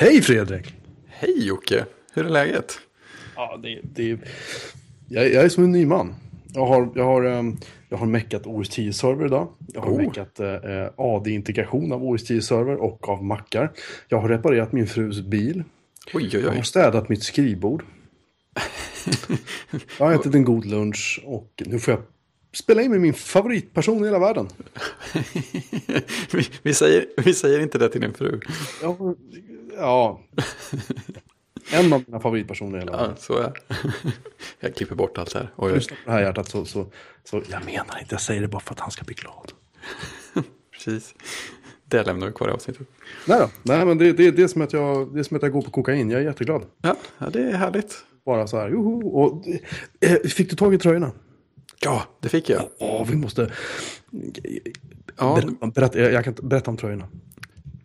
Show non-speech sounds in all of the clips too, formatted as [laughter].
Hej Fredrik! Hej Jocke! Hur är läget? Ja, det, det, jag, jag är som en ny man. Jag har, jag har, um, jag har meckat OS 10-server idag. Jag har Oh. meckat uh, AD-integration av OS 10-server och av mackar. Jag har reparerat min frus bil. Oj, oj, Jag har oj. städat mitt skrivbord. Jag har ätit en god lunch och nu får jag spela in med min favoritperson i hela världen. [laughs] vi, vi, säger, vi säger inte det till din fru. Ja, ja. En av mina favoritpersoner i hela världen. Ja, så är. Jag klipper bort allt här. Oj. Lyssna på det här hjärtat så, så, så jag menar inte, jag säger det bara för att han ska bli glad. [laughs] Precis. Det lämnar vi kvar i avsnittet. Nej då, nej men det, det, det, är som att jag, det är som att jag går på kokain, jag är jätteglad. Ja, ja det är härligt. Bara så här, joho. Och, eh, fick du tag i tröjorna? Ja, det fick jag. Ja, vi måste... Ja, Berätta, berätta, jag kan berätta om tröjorna.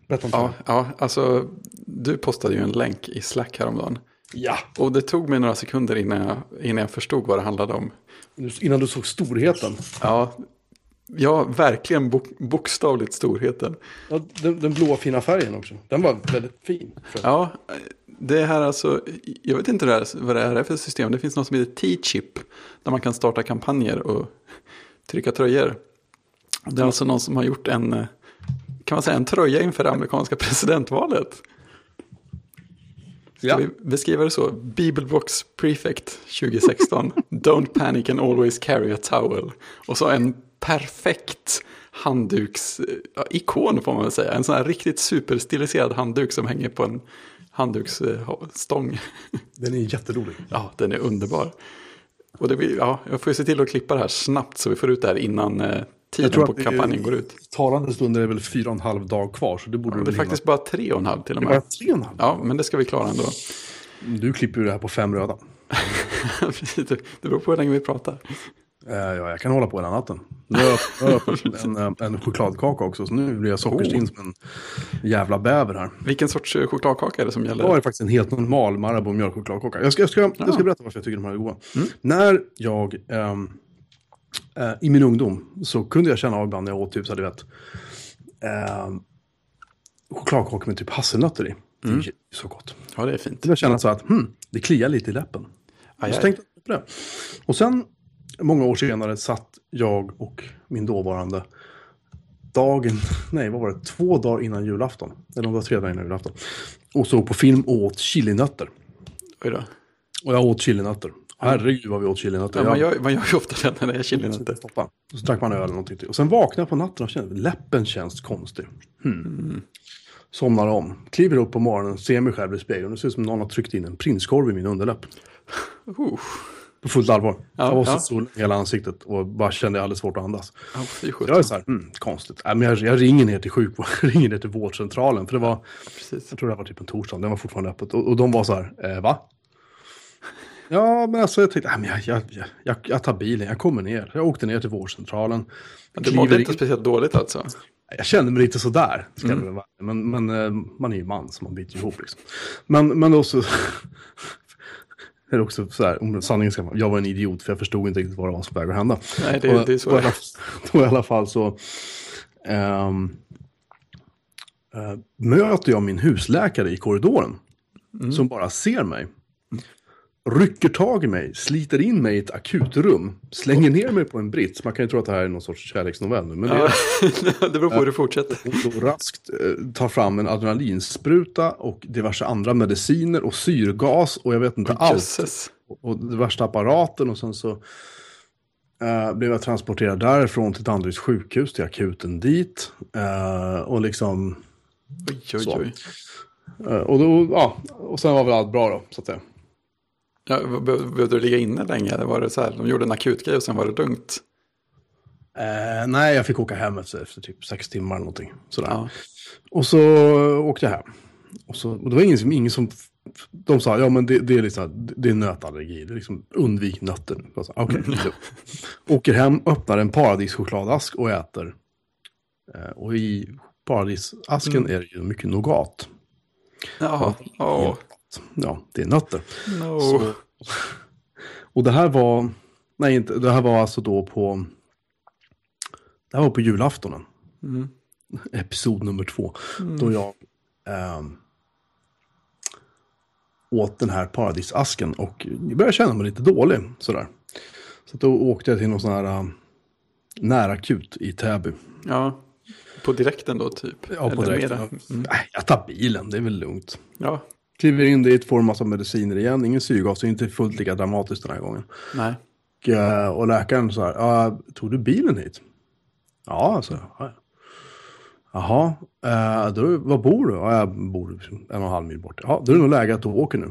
Berätta om ja, ja, alltså du postade ju en länk i Slack häromdagen. Ja. Och det tog mig några sekunder innan jag, innan jag förstod vad det handlade om. Innan du såg storheten. Ja, ja verkligen bok, bokstavligt storheten. Ja, den, den blåa fina färgen också. Den var väldigt fin. Ja, det här alltså, jag vet inte vad det är- vad det är för system. Det finns något som heter T-chip. Där man kan starta kampanjer och trycka tröjor. Det är alltså någon som har gjort en, eh, kan man säga en tröja inför det amerikanska [laughs] presidentvalet. Ska Ja. vi beskriva det så? Bibelbox Prefect 2016. [laughs] Don't panic and always carry a towel. Och så en perfekt handduks, ja, ikon får man väl säga. En sån här riktigt superstiliserad handduk som hänger på en handduksstång. [laughs] Den är jätterolig. Ja, den är underbar. Och det ja, jag får se till att klippa det här snabbt så vi får ut det här innan eh, tiden på det är- kampanjen går ut. Talande stunder är väl fyra och en halv dag kvar. Så det borde Det du är faktiskt bara tre och en halv till och Det är bara med. tre och en halv. Ja, men det ska vi klara ändå. Du klipper ju det här på fem röda. [laughs] Det det beror på hur länge vi pratar. Eh, ja, jag kan hålla på hela natten. Nu har jag öppnat en, eh, en chokladkaka också, så nu blir jag sockerstinn som en jävla bäver här. Vilken sorts eh, chokladkaka är det som Det gäller? var faktiskt en helt normal Marabou mjölkchokladkaka. Jag ska, jag, ska, jag ska berätta varför jag tycker de här är goda. När jag ehm, eh, i min ungdom så kunde jag känna av ibland när jag åt typ så du vet, ehm, chokladkakor med typ hasselnötter i. Det är ju så gott. Ja, det är fint. Jag kände så att hmm, det kliar lite i läppen. Aj, så aj. tänkte jag på det. Och sen, många år senare, satt jag och min dåvarande dagen, [laughs] nej vad var det, två dagar innan julafton. Eller om det var tre dagar innan julafton. Och såg på film och åt chilinötter. Oj då. Och jag åt chilinötter. Herregud vad vi åt chilinötter. Ja, man, Jag- gör, man gör ju ofta det när det är chilinötter. Och så drack man öl eller någonting till. Och sen vaknade jag på natten och kände läppen känns konstig. Hmm. Somnar om. Kliver upp på morgonen, ser mig själv i spegeln. Det ser ut som någon har tryckt in en prinskorv i min underläpp. Uh, På fullt allvar. Ja, jag var ja. så sol i hela ansiktet och bara kände alldeles svårt att andas. ja, fy Jag är så här, hmm, konstigt. Nej, men jag, jag ringer ner till sjukvården, [laughs] ringer ner till vårdcentralen. För det var, Precis. jag tror det var typ en torsdag, den var fortfarande öppet. Och, och de var så här, eh, va? Ja, men alltså jag tänkte, men jag, jag, jag, jag, jag tar bilen, jag kommer ner. Jag åkte ner till vårdcentralen. Du mådde in. inte speciellt dåligt alltså? Jag kände mig lite sådär. Ska Mm. vara. Men, men eh, man är ju man så man biter ihop liksom. Men, men också... [laughs] är det också så här, om sanningen ska jag var en idiot för jag förstod inte riktigt vad det var som var att hända. Nej, det- Och det är så Då, då [laughs] i alla fall så ehm, eh, möter jag min husläkare i korridoren. Mm. Som bara ser mig. Rycker tag i mig, sliter in mig i ett akutrum, slänger ner mig på en brits. Man kan ju tro att det här är någon sorts kärleksnovell nu, men det är Ja, [laughs] det beror på hur det fortsätter. och raskt eh, tar fram en adrenalinspruta och diverse andra mediciner och syrgas och jag vet inte allt. Jösses. Och värsta apparaten och sen så eh, blev jag transporterad därifrån till Danderyds sjukhus, till akuten dit. Eh, och liksom, Oj, oj, oj. eh, och då, ja, och sen var väl allt bra då, så att säga. Ja, be- behövde du ligga inne länge? Var det så här, de gjorde en akutgrej och sen var det lugnt? Eh, nej, jag fick åka hem efter, efter typ sex timmar eller någonting. Sådär. Ja. Och så åkte jag hem. Och, så, och det var ingen som, ingen som de sa, ja men det, det är liksom, det är nötallergi, det är liksom, undvik nötter. Okej, lugnt. Åker hem, öppnar en paradischokladask och äter. Eh, och i paradisasken är det ju mycket nougat. Ja, åh, Ja, det är nötter. no. Så, och det här var, nej inte, det här var alltså då på, det här var på julaftonen. Mm. Episod nummer två. Då jag ehm, åt den här paradisasken och jag började känna mig lite dålig. Sådär. Så då åkte jag till någon sån här uh, närakut i Täby. Ja, på direkten då typ? Ja, på Eller direkten. Mm. Jag tar bilen, det är väl lugnt. Ja, Kliver in dit, får en massa mediciner igen, ingen syrgas, inte fullt lika dramatiskt den här gången. nej. Och, eh, och läkaren så här, tog du bilen hit? Ja, alltså. Ja. Jaha, eh, då, var bor du? Ja, jag bor en och en halv mil bort. Ja, då är det nog läge att du åker nu.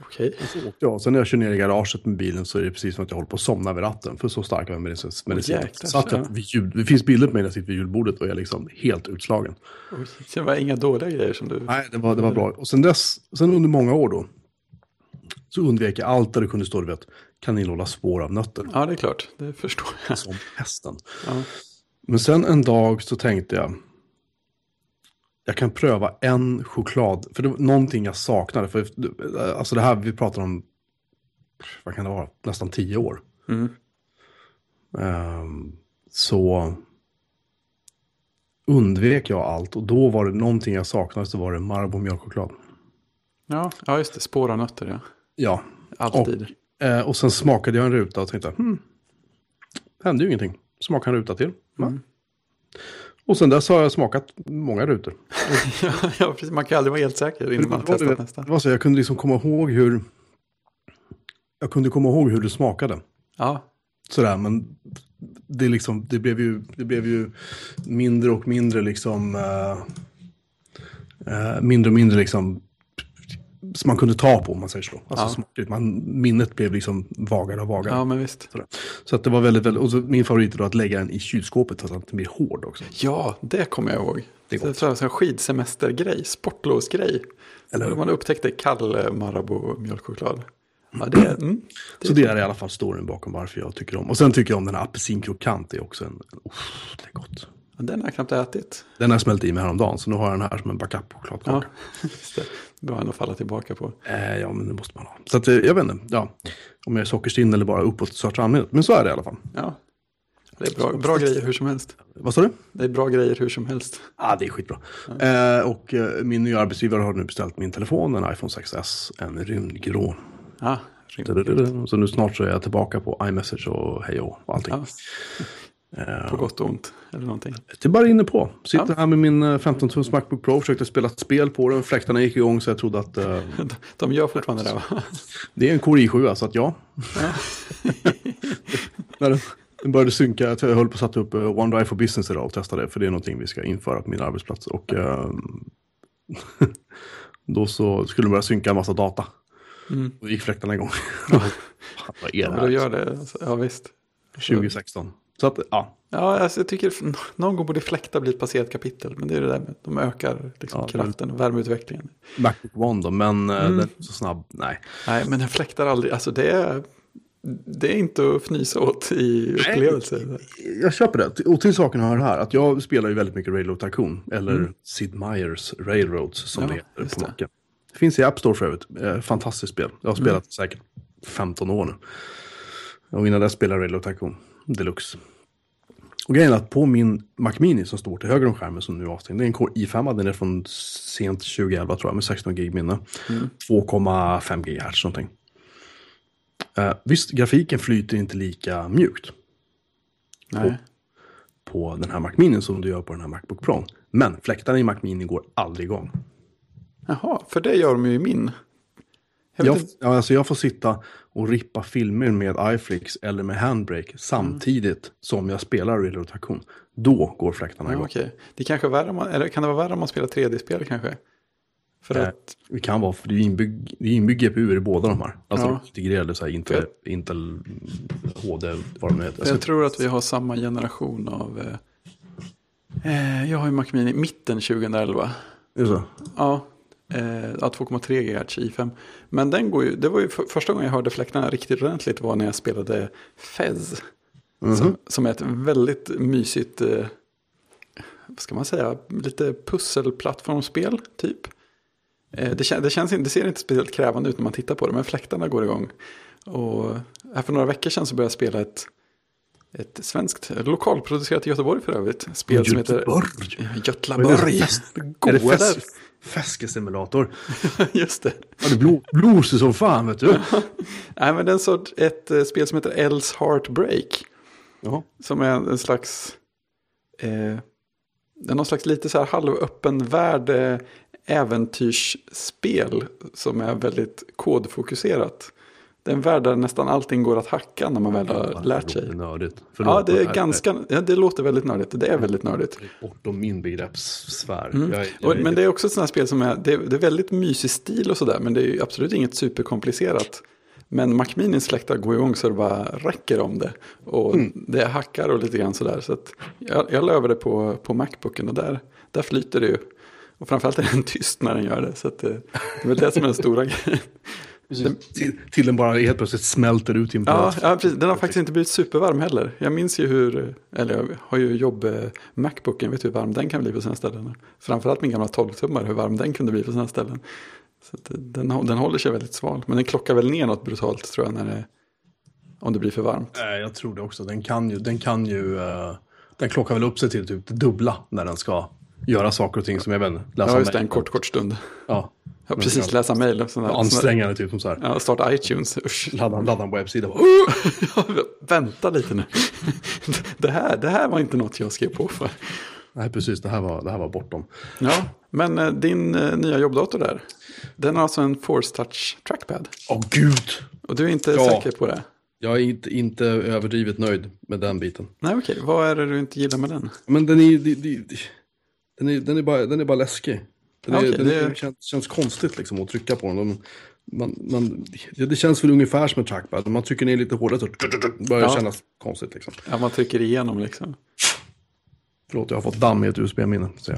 Okej. Så åkte jag. Sen när jag kör ner i garaget med bilen så är det precis som att jag håller på att somna vid ratten. För så starka medicin. medicin. jäklar, Satt jag ja. vid ljud, det finns bilder på mig när jag sitter vid julbordet och jag är liksom helt utslagen. Oj, Det var inga dåliga grejer som du... Nej, det var, det var bra. Och sen dess, sen under många år då, så undvek jag allt där det kunde stå, du vet, kan innehålla spår av nötter. Ja, det är klart. Det förstår jag. Som hästen. Ja. Men sen en dag så tänkte jag, jag kan pröva en choklad, för det var någonting jag saknade. För, alltså det här vi pratar om, vad kan det vara, nästan tio år. Mm. Ehm, så undvek jag allt och då var det någonting jag saknade så var det Marabou mjölkchoklad. Ja, ja, just det. Spår av nötter, ja. Ja, Alltid. Eh, och sen smakade jag en ruta och tänkte, hmm, hände ju ingenting. Smaka en ruta till. Mm. Och sen dess har jag smakat många rutor. [laughs] ja, precis. Man kan aldrig vara helt säker innan man har testat nästa. det var så, jag kunde liksom komma ihåg hur... Jag kunde komma ihåg hur det smakade. Ja, Sådär, men det, liksom, det, blev ju, det blev ju mindre och mindre liksom... eh, eh, mindre och mindre liksom... Som man kunde ta på om man säger så. Alltså Ja. Man, minnet blev liksom vagare och vagare. ja men visst. Sådär. Så att det var väldigt, väldigt, och så min favorit är då att lägga den i kylskåpet så att den inte blir hård också. Ja, det kommer jag ihåg. Det är gott. är en skidsemestergrej, sportlovsgrej. Eller hur? Man upptäckte kall eh, Marabou mjölkchoklad. Ja, det, mm, det, Så det är i alla fall storyn bakom varför jag tycker om. Och sen tycker jag om den här apelsinkrokant, det är också en, oh, det är gott. ja, den har jag knappt ätit. Den har jag smält i mig häromdagen, så nu har jag den här som en backup-chokladkaka. Ja, [laughs] en att falla tillbaka på. Eh, ja, men det måste man ha. Så att, eh, jag vet inte, ja. Om jag är sockerstinn eller bara uppåt största allmänhet. Men så är det i alla fall. Ja, det är bra, bra grejer hur som helst. Vad sa du? Det är bra grejer hur som helst. Ja, ah, det är skitbra. Eh, och eh, min nya arbetsgivare har nu beställt min telefon, en iPhone 6S, en rymdgrå. Ja, rimligt. Så nu snart så är jag tillbaka på iMessage och hej och allting. Ja, på gott och ont. Eller någonting. Det är bara inne på. Sitter Ja. här med min eh, 15-tums Macbook Pro, försökte spela ett spel på den. Fläktarna gick igång så jag trodde att eh, [laughs] De gör fortfarande det va? [laughs] det är en Core i7, så att ja. [laughs] När den, började synka, jag höll på att sätta upp eh, OneDrive for Business idag och testa det. För det är någonting vi ska införa på min arbetsplats. Och eh, då så skulle den börja synka en massa data. Mm. Och då gick fläktarna igång. Vad är Ja, det här? gör det. Alltså, Ja, visst. 2016. Så att, ja. Ja, alltså, jag tycker [laughs] någon gång borde fläktar bli ett passerat kapitel. Men det är det där med de ökar liksom Ja, kraften och värmeutvecklingen. Macbook One då, men eh, Mm. den är så snabb. Nej. Nej, men en fläktar aldrig, alltså det är, det är inte att fnysa åt i upplevelser. Jag köper det. Och till saken hör här att jag spelar ju väldigt mycket Railroad Tycoon. Eller Mm. Sid Meier's Railroads som Ja, det heter på. Macen. Det finns i App Store för övrigt. Eh, fantastiskt spel. Jag har Mm. spelat säkert 15 år nu. Och innan dess spelade jag Railroad Tycoon Deluxe. Och grejen är att på min Mac Mini som står till höger om skärmen som nu är avstängd. Det är en Core i5, den är från sent 2011 tror jag med 16 gig minne. Mm. 2,5 GHz någonting. Eh, visst, grafiken flyter inte lika mjukt Nej. på den här Mac Mini som du gör på den här Macbook Pro. Men fläktarna i Mac Mini går aldrig igång. Jaha, för det gör de ju i min. Jag Jag, inte, ja, alltså jag får sitta och rippa filmer med iFlix eller med Handbrake samtidigt som jag spelar Railroad Tycoon. Då går fläktarna ja, igång. okej. Det kanske är värre man, eller kan det vara värre om man spelar 3D-spel kanske? För Eh, att, Det kan vara, för det är inbygg, inbyggd GPU i båda de här. Alltså Ja. integrerade så här Intel, Intel HD, vad de nu heter. jag tror att vi har samma generation av, eh, eh, jag har ju Mac Mini mitten 2011. Är det så? Ja, eh, ja, 2,3 GHz i5. Men den går ju, det var ju för, första gången jag hörde fläktarna riktigt ordentligt var när jag spelade Fez. Mhm. Som, som är ett väldigt mysigt, eh, vad ska man säga, lite pusselplattformsspel typ. Eh, det, kän, det, känns, det ser inte speciellt krävande ut när man tittar på det, men fläktarna går igång. Och här för några veckor sedan så började jag spela ett, ett svenskt, lokalproducerat i Göteborg för övrigt. Spel som heter Göteborg? Är det? Går Är det fest? Fäskesimulator. [laughs] Just det. Ja, det blå, blåser som fan vet du. [laughs] Nej, men det är en sort, ett eh, spel som heter Else Heartbreak. Jaha. Som är en slags... Eh, det är någon slags lite så här halvöppen värld eh, äventyrsspel som är väldigt kodfokuserat. Det är en värld där nästan allting går att hacka när man väl har lärt sig. Det nördigt. Ja, det är här ganska, ja, det låter väldigt nördigt. Det är väldigt nördigt. Bortom min begreppssfär. Mm. Jag, jag, Och, men det är också ett sånt här spel som är, det är, det är väldigt mysig stil och sådär, men det är absolut inget superkomplicerat. Men Macminis släkta går igång så det bara räcker om det. Och det är hackar och lite grann sådär. Så att jag, jag la över det på, på Macbooken och där, där flyter det ju. Och framförallt är den tyst när den gör det. Så att, eh, det är väl det som är den stora [laughs] grejen. Till, till den bara helt plötsligt smälter ut i en Ja, plats. ja, precis. Den har faktiskt inte blivit supervarm heller. Jag minns ju hur, eller jag har ju jobb eh, Macbooken, vet du hur varm den kan bli på sina ställen. Framförallt min gamla 12-tummare, hur varm den kunde bli på sina ställen. Så att, eh, den, den håller sig väldigt sval, men den klockar väl ner något brutalt tror jag, när det, om det blir för varmt. Nej, jag tror det också. Den kan ju, den kan ju, eh, den klockar väl upp sig till typ det dubbla när den ska göra saker och ting som jag vet läsa Ja, just det, en kort, kort stund. Ja, Ja, precis, läsa mejl. ansträngande typ som så här. Ja, starta iTunes, usch. Ladda, ladda en webbsida. Ja, [laughs] Vänta lite nu. [laughs] Det här, det här var inte något jag skrev på för. Nej, precis. Det här var, det här var bortom. Ja, men eh, din eh, nya jobbdator där, den har alltså en Force Touch Trackpad. Åh gud! Och du är inte Ja. säker på det? Jag är inte, inte överdrivet nöjd med den biten. Nej, okej. Vad är det du inte gillar med den? Men den är, den är, den är, bara, den är bara läskig. Okej, den det- är, känns, känns konstigt liksom att trycka på den. De- Man, man, det, det känns väl ungefär som en trackpad. Man trycker ner lite hårdare så börjar det Ja. kännas konstigt. Liksom. Ja, man trycker igenom liksom. Förlåt, jag har fått damm i ett USB-minne. Så.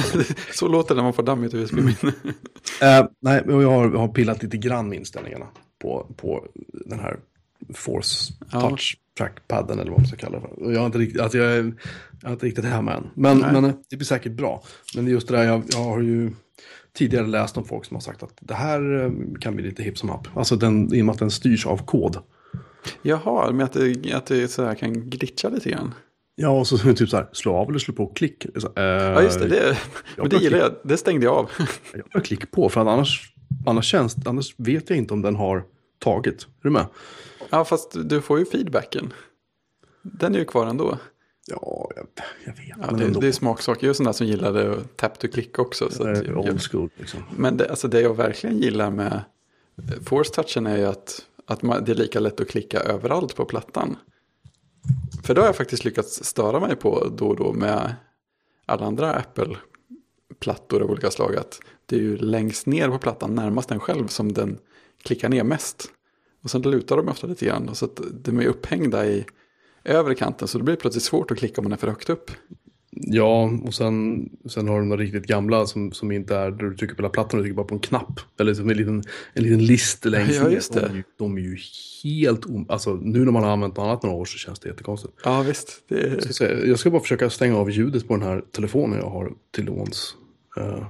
[laughs] Så låter det när man får damm i ett USB-minne. Eh, nej, jag har, har pillat lite grann med inställningarna på, på den här Force Ja. Touch trackpadden eller vad man ska kalla det för. Jag har inte riktigt, alltså jag, är- jag är inte riktigt hemma än. Men, Nej. men eh, det blir säkert bra. Men just det där, jag, jag har ju tidigare läst om folk som har sagt att det här eh, kan bli lite hipp som happ. Alltså den, i och med att den styrs av kod. Jaha, med att det, att det så här kan glitcha lite grann. Ja, och så [laughs] typ så här, slå av eller slå på klick. Så, eh, Ja, just det. det [laughs] men det gillar jag. Det stängde jag av. Jag har klick på, för annars, annars, känns, annars vet jag inte om den har tagit. Är du med? Ja, fast du får ju feedbacken. Den är ju kvar ändå. Ja, jag, jag vet. Ja, det, ändå. det är smaksak. Jag är sån där som gillade tap to click också. Så Det att old school liksom. men det, alltså det jag verkligen gillar med force touchen är ju att, att man, det är lika lätt att klicka överallt på plattan. För det har jag faktiskt lyckats störa mig på då och då med alla andra Apple-plattor av olika slag. Att det är ju längst ner på plattan närmast en själv som den klickar ner mest. Och sen lutar de ofta lite grann. Så att de är upphängda i övre kanten. Så det blir plötsligt svårt att klicka om man är för högt upp. Ja, och sen, sen har du de riktigt gamla som, som inte är där du trycker på hela plattan och trycker bara på en knapp. Eller som en liten, en liten list längst Ja, just det. De, de är ju helt om... Alltså nu när man har använt något annat några år så känns det jättekonstigt. Ja, visst. Det. Jag ska, jag ska bara försöka stänga av ljudet på den här telefonen jag har till låns. Uh,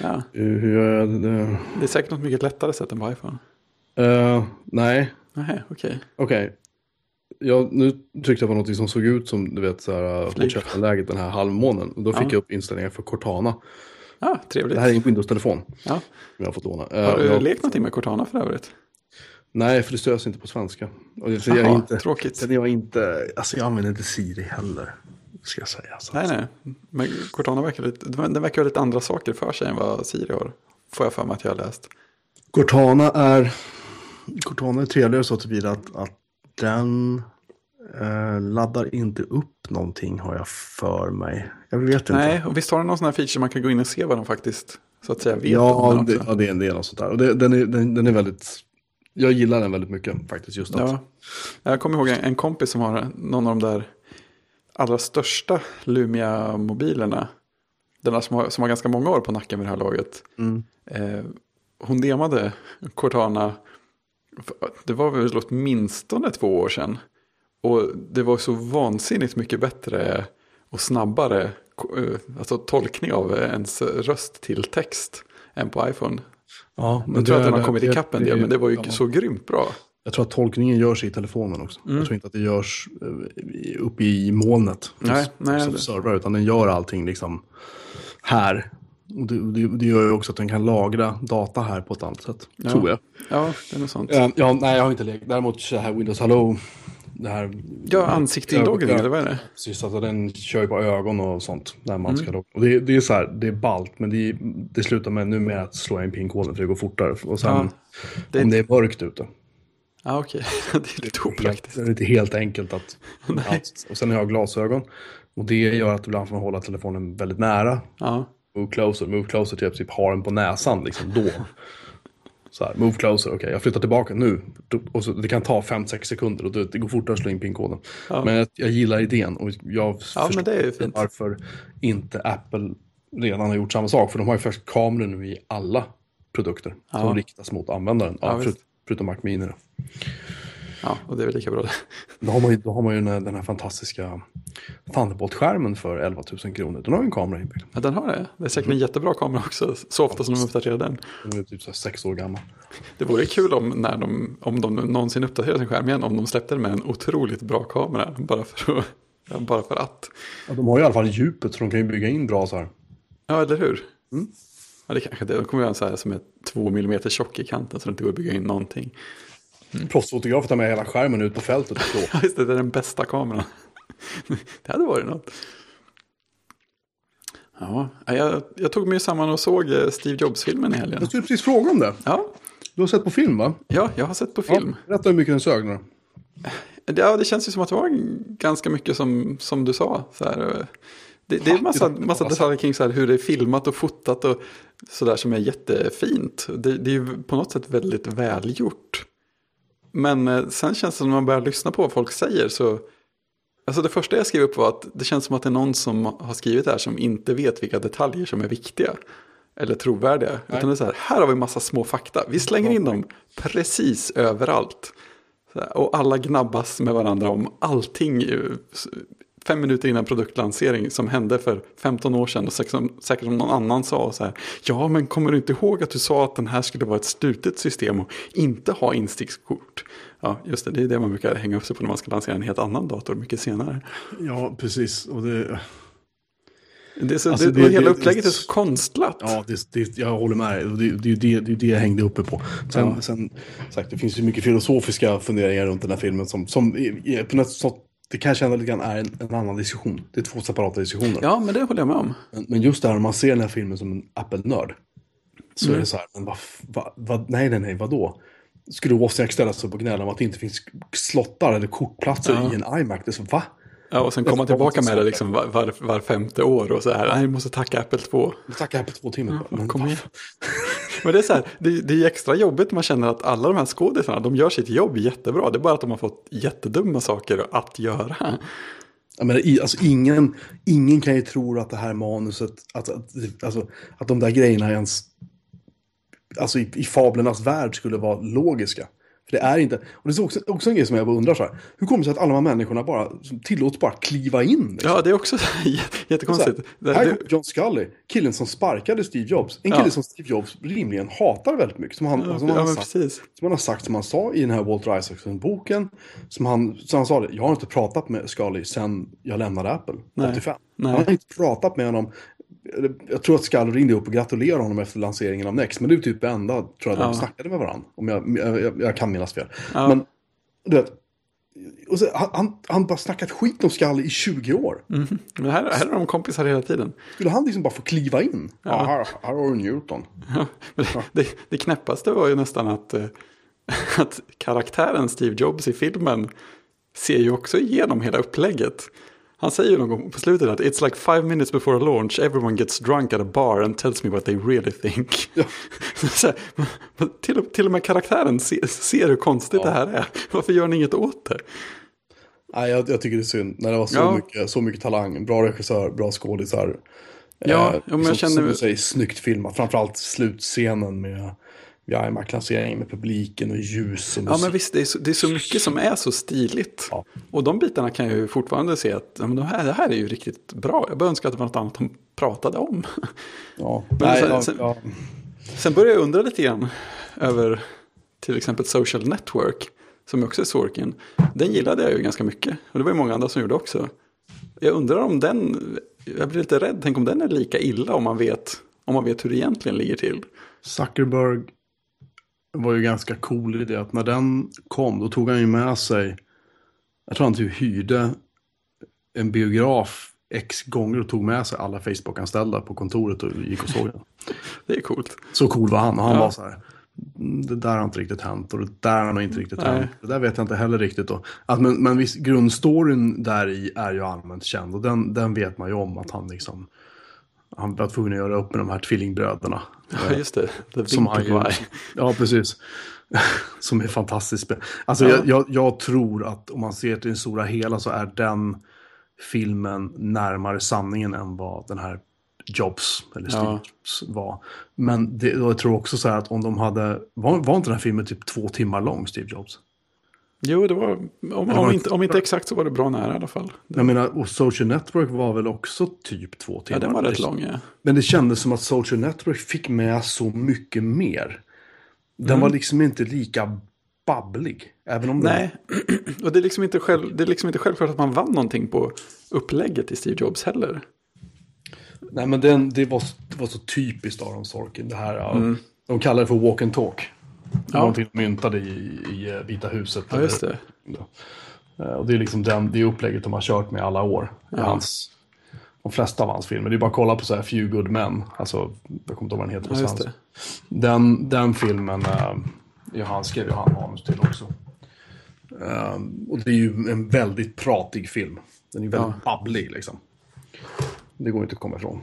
Ja, hur jag det? är säkert något mycket lättare sätt än på iPhone. Eh, nej, Nej, okej. okej. Jag, nu tryckte jag på något som såg ut som du vet så här läget den här halvmånen. Och Då fick Ja. jag upp inställningar för Cortana. Ja, trevligt. Det här är en Windows-telefon Ja. jag har fått låna. Eh, Har du jag, lekt någonting med Cortana för övrigt? Nej, för det stöds inte på svenska. Och det, så jag inte, tråkigt. Jag inte, alltså jag använder inte Siri heller. Ska jag säga. Så. Nej, nej. Men Cortana verkar lite, den verkar ha lite andra saker för sig än vad Siri har. Får jag för mig att jag har läst. Cortana är, Cortana är trevligare så tillvida att, att den eh, laddar inte upp någonting har jag för mig. Jag vet inte. Nej, och visst har den någon sån här feature man kan gå in och se vad de faktiskt så att säga vet om Ja, den det, också? ja det, är- det är något sånt där. Och det, den, är, den, den är väldigt, jag gillar den väldigt mycket faktiskt. Just att, Ja. Jag kommer ihåg en, en kompis som har någon av de där allra största Lumia-mobilerna. Den som har, som har ganska många år på nacken vid det här laget. Mm. Eh, hon demade Cortana, det var väl åtminstone två år sedan. Och det var så vansinnigt mycket bättre och snabbare eh, alltså tolkning av ens röst till text än på iPhone. ja, Jag tror att den har kommit ikapp en del, men det var ju ja. så grymt bra. Jag tror att tolkningen görs i telefonen också. Mm. Jag tror inte att det görs eh, uppe i molnet. Nej, nej, som servrar, utan den gör allting liksom här. Och det, det, det gör ju också att den kan lagra data här på ett annat sätt. Ja. Tror jag. Ja, det är något sånt. Ja, ja, nej, jag har inte lekt. Däremot så här Windows Hello. Det här, Ja, ansiktsinloggning, Ja. eller vad är det? Precis, alltså den kör ju på ögon och sånt. När man Mm. ska logga. Och det, det är så här, det är ballt. Men det, det slutar med nu med att slå in pinkoden för det går fortare. Och sen Ja, det- om det är mörkt ute. Ja, okej. [laughs] Det är lite opraktiskt. Det är inte helt enkelt att... [laughs] att och sen har jag glasögon. Och det gör att ibland får man hålla telefonen väldigt nära. Ja, Move closer, move closer till typ har den på näsan liksom då. Så här, move closer, okej jag flyttar tillbaka nu. Och så, det kan ta 5-6 sekunder och det, det går fortare att slå in pinkoden. Ja. Men jag, jag gillar idén och jag Ja, förstår varför inte Apple redan har gjort samma sak. För de har ju faktiskt kameror nu i alla produkter Ja. som riktas mot användaren. Ja, förutom Mac Mini. Då. ja, och det är väl lika bra det. Då har man ju, då har man ju den, här, den här fantastiska Thunderbolt-skärmen för 11 000 kronor. Den har ju en kamera inbyggd. Ja, den har det. Det är säkert en jättebra kamera också, så ofta som de uppdaterar den. Den är typ så sex år gammal. Det vore kul om, när de, om de någonsin uppdaterar sin skärm igen, om de släppte den med en otroligt bra kamera. Bara för, att, ja, bara för att. Ja, de har ju i alla fall djupet så de kan ju bygga in bra så här. Ja, eller hur? Ja, det kanske det. De kommer göra en så här som är två millimeter tjock i kanten så det inte går att bygga in någonting. Proffsfotografer tar med hela skärmen ut på fältet och slår. [laughs] Ja, just det, det är den bästa kameran. [laughs] det hade varit något. Ja, jag, jag tog mig samman och såg eh, Steve Jobs-filmen i helgen. Jag skulle precis fråga om det. Ja, Du har sett på film va? ja, jag har sett på film. Ja, berätta hur mycket den sög nu. Ja, det känns ju som att det var ganska mycket som, som du sa. Så här, eh, det, det är massa, massa detaljer kring så här, hur det är filmat och fotat och sådär som är jättefint. Det, det är ju på något sätt väldigt välgjort. Men eh, sen känns det som när man börjar lyssna på vad folk säger så... Alltså det första jag skrev upp var att det känns som att det är någon som har skrivit det här som inte vet vilka detaljer som är viktiga. Eller trovärdiga. Utan det är så här, här har vi massa små fakta. Vi slänger in dem precis överallt. Här, Och alla gnabbas med varandra om allting. Fem minuter innan produktlansering som hände för 15 år sedan. Och säkert som, någon annan sa så här. Ja, men kommer du inte ihåg att du sa att den här skulle vara ett slutet system och inte ha instickskort? Ja, just det. Det är det man brukar hänga upp sig på när man ska lansera en helt annan dator mycket senare. Ja, precis. Och det, Det är så, Alltså, det, det- hela det- upplägget är så konstlat. ja, det, det, jag håller med Det, det, är det, det är det jag hängde uppe på. Sen, Ja. sen sagt, det finns ju mycket filosofiska funderingar runt den här filmen som, som på något sätt, det kan jag känna lite grann är en, en annan diskussion. Det är två separata diskussioner. Ja, men det håller jag med om. Men, men just det här om man ser den här filmen som en Apple-nörd. Så Mm. är det så här, men vad, vad, vad, nej, nej, nej, vadå? Skulle Wozniak ställa sig upp och gnälla om att det inte finns slottar eller kortplatser Ja. i en iMac? Det är så, va? Ja, och sen komma tillbaka med det liksom var, var, var femte år och så här. Nej, vi måste tacka Apple 2. Vi tackar här på två timmar. men Kom igen. [laughs] Men det är så här, det, det är extra jobbigt man känner att alla de här skådisarna, de gör sitt jobb jättebra. Det är bara att de har fått jättedumma saker att göra. Jag menar, alltså, ingen, ingen kan ju tro att det här manuset, att, att, alltså, att de där grejerna ens, alltså i, i fablernas värld skulle vara logiska. För det är inte, och det är också, också en grej som jag bara undrar så här, hur kommer det sig att alla de här människorna bara tillåts bara kliva in? Liksom? Ja, det är också [laughs] Så jättekonstigt. här, här kommer John Scully, killen som sparkade Steve Jobs. En kille Ja. som Steve Jobs rimligen hatar väldigt mycket. Som han, ja, som han, har men sagt, precis. som han har sagt, som han sa i den här Walter Isaacson-boken. Som han, som han sa det, jag har inte pratat med Scully sen jag lämnade Apple, Nej. 85. Nej. Han har inte pratat med honom. Jag tror att Scully ringde upp och gratulerade honom efter lanseringen av Next. Men det är typ det enda, tror jag, Ja. de snackade med varandra. Om jag, jag, jag, kan minnas fel. Ja. Men, du vet, och så, han, han, bara snackat skit om Scully i 20 år. Mhm. Men här, här är de kompisar hela tiden. Skulle han liksom bara få kliva in? Ja, här, här har du Newton. Ja, men det, det, det knäppaste var ju nästan att, eh, [laughs] att karaktären Steve Jobs i filmen ser ju också igenom hela upplägget. Han säger ju någon gång på slutet att it's like five minutes before a launch everyone gets drunk at a bar and tells me what they really think. Ja. [laughs] Här, till, och- till och med karaktären ser, ser hur konstigt det här är. [laughs] Varför gör ni inget åt det? Nej, jag, jag tycker det är synd. När det var så, Ja. mycket, så mycket talang, bra regissör, bra skådisar. Ja, ja, men jag känner- Som du säger, snyggt filmat. Framförallt slutscenen med, med iMac-lanseringen med publiken och ljus och Ja musik. men visst, det är, så, det är så mycket som är så stiligt. Ja. Och de bitarna kan jag ju fortfarande se att ja, men de här, det här är ju riktigt bra. Jag bara önskar att det var något annat de pratade om. Ja. [laughs] Men Nej, sen- ja, sen- ja. Sen börjar jag undra lite grann över till exempel Social Network. Som också är Sorkin. Den gillade jag ju ganska mycket. Och det var ju många andra som gjorde också. Jag undrar om den, jag blir lite rädd, tänk om den är lika illa om man vet Om man vet hur det egentligen ligger till. Zuckerberg var ju ganska cool i det att när den kom då tog han ju med sig, jag tror han typ hyrde en biograf x gånger och tog med sig alla Facebook-anställda på kontoret och gick och såg den. Det är coolt. Så cool var han och han Ja. var så här. "Mm, Det där har inte riktigt hänt och det där har inte riktigt Nej. hänt. Det där vet jag inte heller riktigt. Då. Att, men, men visst, grundstoryn där i är ju allmänt känd och den, den vet man ju om att han liksom han var tvungen att göra upp med de här tvillingbröderna. Ja, just det. The Som han ju, ja, precis. [laughs] Som är fantastiskt. Alltså, Ja. jag, jag, jag tror att om man ser till det stora hela så är den filmen närmare sanningen än vad den här Jobs, eller Steve Ja. Var. Men det, jag tror också så här att om de hade, var, var inte den här filmen typ två timmar lång, Steve Jobs? Jo, det var, om, Det om, var inte, om inte exakt så var det bra nära i alla fall. Jag menar, och Social Network var väl också typ två timmar? Ja, den var rätt lång, ja. Men det kändes som att Social Network fick med så mycket mer. Den Mm. var liksom inte lika babblig. Även om den- Nej, [clears throat] och det är, liksom inte själv, det är liksom inte självklart att man vann någonting på upplägget i Steve Jobs heller. Nej, men den, det, var, det var så typiskt Aron Sorkin. Det här, Mm. De kallar det för walk and talk. Ja. någonting de myntade i, i eh, Vita huset. Ja, just det. Eh, Och det är liksom den, det upplägget de har kört med alla år. I Ja. hans, de flesta av hans filmer. Det är bara att kolla på så här Few Good Men. Alltså, jag kommer inte ihåg vad den heter. Ja, just någonstans. det. Den, den filmen äh, ja, han skrev ju han manus till också. Eh, och det är ju en väldigt pratig film. Den är väldigt babblig liksom. Det går inte att komma ifrån.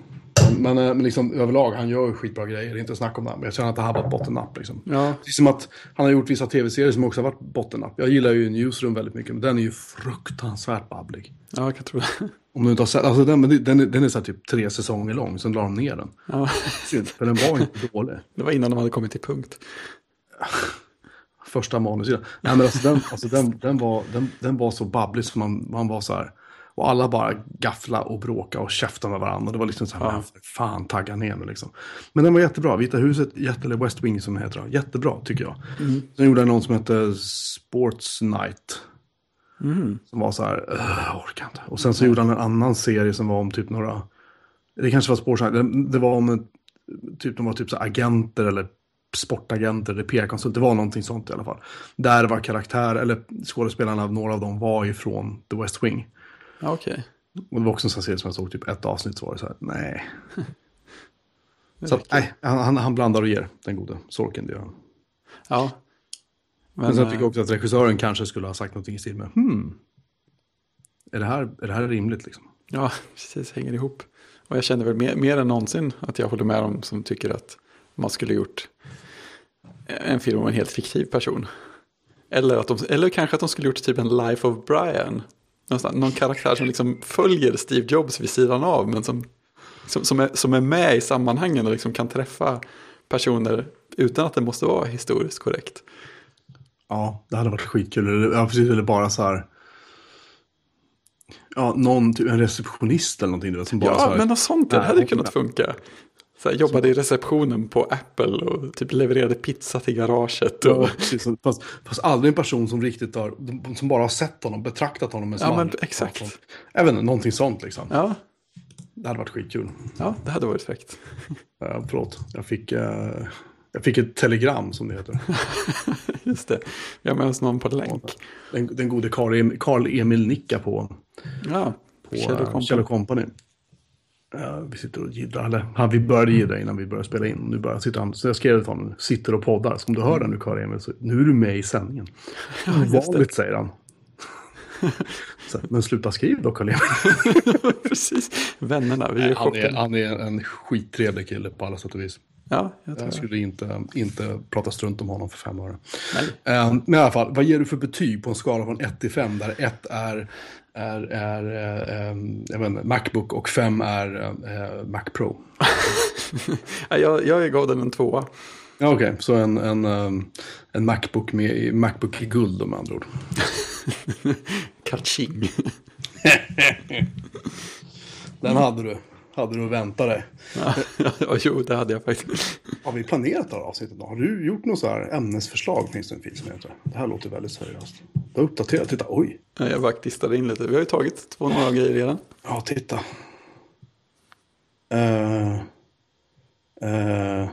Men, eh, men liksom, överlag, han gör ju skitbra grejer. Det är inte snack om det. Men jag känner att det här var bottennapp. Liksom. Ja. Precis som att han har gjort vissa tv-serier som också har varit bottennapp. Jag gillar ju Newsroom väldigt mycket. Men den är ju fruktansvärt babblig. Ja, jag kan tro det. [laughs] Om du inte har sett, alltså den, det- den, är- den är så här typ tre säsonger lång. Sen la de ner den. Ja, Synd, för den var inte dålig. [laughs] det var innan de hade kommit till punkt. första manussidan. Nej men alltså den, alltså den, den, var, den, den var så babblig som man, man var så här. Och alla bara gaffla och bråka och käfta med varandra. Det var liksom så här, Ja. fan tagga ner mig liksom. Men den var jättebra. Vita huset, jätte, eller West Wing som heter. Jättebra tycker jag. Sen gjorde jag någon som hette Sports Night. Som var så här, "Ugh, jag orkar inte. Och sen så gjorde han en annan serie som var om typ några, det kanske var Sports Night, det, det var om en, typ, de var typ så här agenter eller sportagenter eller PR-konsult. Det var någonting sånt i alla fall. Där var karaktär, eller skådespelarna, några av dem var ifrån The West Wing. Ja, okej. Och det var också en sån serie som jag såg typ ett avsnitt så var det så här, nej. [laughs] Så att, nej, han, han, han blandar och ger, den gode Sorkin. Det gör han. Ja. Men, Men, sen eh, tycker jag också att regissören kanske skulle ha sagt någonting i stil med, hmm, är det här, är det här rimligt liksom? Ja, [laughs] precis, hänger ihop. Och jag känner väl mer, mer än någonsin att jag håller med dem som tycker att man skulle gjort en film om en helt fiktiv person. Eller, att de, eller kanske att de skulle gjort typ en Life of Brian. Någonstans, någon karaktär som liksom följer Steve Jobs vid sidan av, men som, som, som, är, som är med i sammanhangen och liksom kan träffa personer utan att det måste vara historiskt korrekt. Ja, det hade varit skitkul. Ja, precis, eller bara så här, ja, någon, typ en receptionist eller någonting. Du vet, som bara så Ja, här, men något sånt det hade kunnat funka. Så här, jobbade i receptionen på Apple och typ levererade pizza till garaget. Och, Ja, precis. Fast, fast aldrig en person som riktigt har, som bara har sett honom, betraktat honom med Ja, men exakt. Jag vet inte, någonting sånt liksom. ja, Det hade varit skitkul. ja, det hade varit fräckt. Uh, [laughs] förlåt, jag fick, eh, jag fick ett telegram som det heter. [laughs] Just det, har med oss någon på länk. Den, den gode Carl Emil, Carl Emil Nicka på, Ja, på Kjell eh, Company. Eh, vi sitter och jiddrar, eller han, vi började jiddra innan vi började spela in. Nu börjar sitter han, så jag skrev till honom, sitter och poddar. Så om du hör den nu Carl Emil, så nu är du med i sändningen. [laughs] det. Ovanligt säger han. [laughs] så, men sluta skriv då Carl Emil. [laughs] Precis. Vännerna, vi är Han är, han är en skittrevlig kille på alla sätt och vis. Ja, jag tror Jag det. skulle inte, inte prata strunt om honom för fem öre. Nej. Eh, Men i alla fall, vad ger du för betyg på en skala från 1 till 5? Där 1 är, är, är eh, eh, jag inte, Macbook och 5 är eh, Mac Pro. [laughs] Ja, jag, jag gav den en tvåa. Ja, Okej, så en, en, en Macbook, med, Macbook i guld med andra ord. [laughs] Kaching. [laughs] Den hade du. Hade du att vänta dig. Ja, [laughs] jo, det hade jag faktiskt. [laughs] Har vi planerat det här avsnittet då? Har du gjort något så här ämnesförslag? Finns det en film som heter? Det här låter väldigt seriöst. Du har uppdaterat. Titta, oj. Ja, Jag bara klistade in lite. Vi har ju tagit två några grejer redan. Ja, titta. Eh, Uh,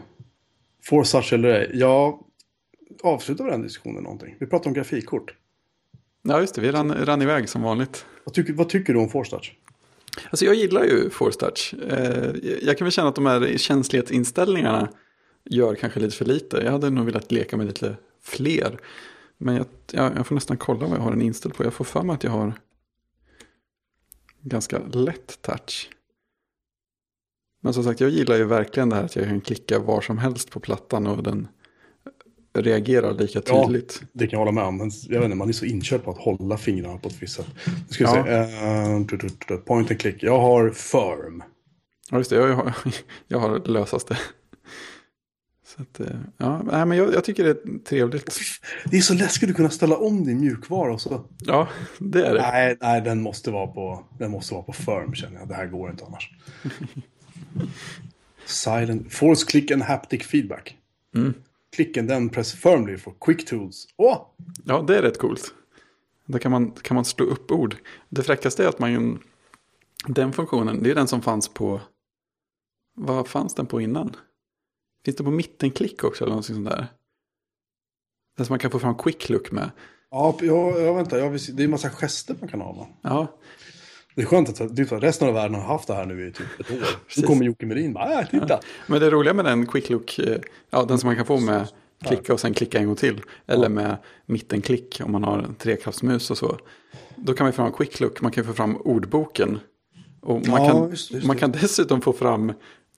for such eller ej. Ja, avslutar vi den diskussionen någonting? Vi pratar om grafikkort. Ja, just det. Vi rann, rann iväg som vanligt. Vad tycker, vad tycker du om Force Touch? Alltså jag gillar ju Force Touch. Eh, jag kan väl känna att de här känslighetsinställningarna gör kanske lite för lite. Jag hade nog velat leka med lite fler. Men jag, jag, jag får nästan kolla vad jag har den inställd på. Jag får för mig att jag har ganska lätt touch. Men som sagt, jag gillar ju verkligen det här att jag kan klicka var som helst på plattan och den reagerar lika tydligt. Ja, det kan jag hålla med om. Men jag vet inte, man är så inkörd på att hålla fingrarna på ett visst sätt. Nu ska ja. se. Uh, point and click. Jag har firm. Ja, just det. Jag har, [laughs] jag har lösaste. Så att, eh, ja, nej, men jag, jag, tycker det är trevligt. Det är så läskigt att kunna ställa om din mjukvara och så. Ja, det är det. Nej, nej den, måste vara på, den måste vara på firm känner jag. Det här går inte annars. [laughs] Silent, force click and haptic feedback. Mm. Klicken den press firmly for quick tools. Åh! Ja, det är rätt coolt. Där kan man, kan man slå upp ord. Det fräckaste är att man den funktionen, det är den som fanns på, vad fanns den på innan? Finns det på mittenklick också eller någonting sånt där? Den som man kan få fram quick look med. Ja, jag, jag väntar, jag, det är en massa gester man kan ha. Va? Ja. Det är skönt att typ, resten av världen har haft det här nu i typ ett år. Nu kommer Jocke Merin bara, äh, titta. Ja. Men det roliga med den quick look, eh, ja den som man kan få med klicka och sen klicka en gång till. Eller ja. med mittenklick om man har en treknappsmus och så. Då kan man få fram quick look, man kan få fram ordboken. Och man, ja, kan, just, just man kan dessutom få fram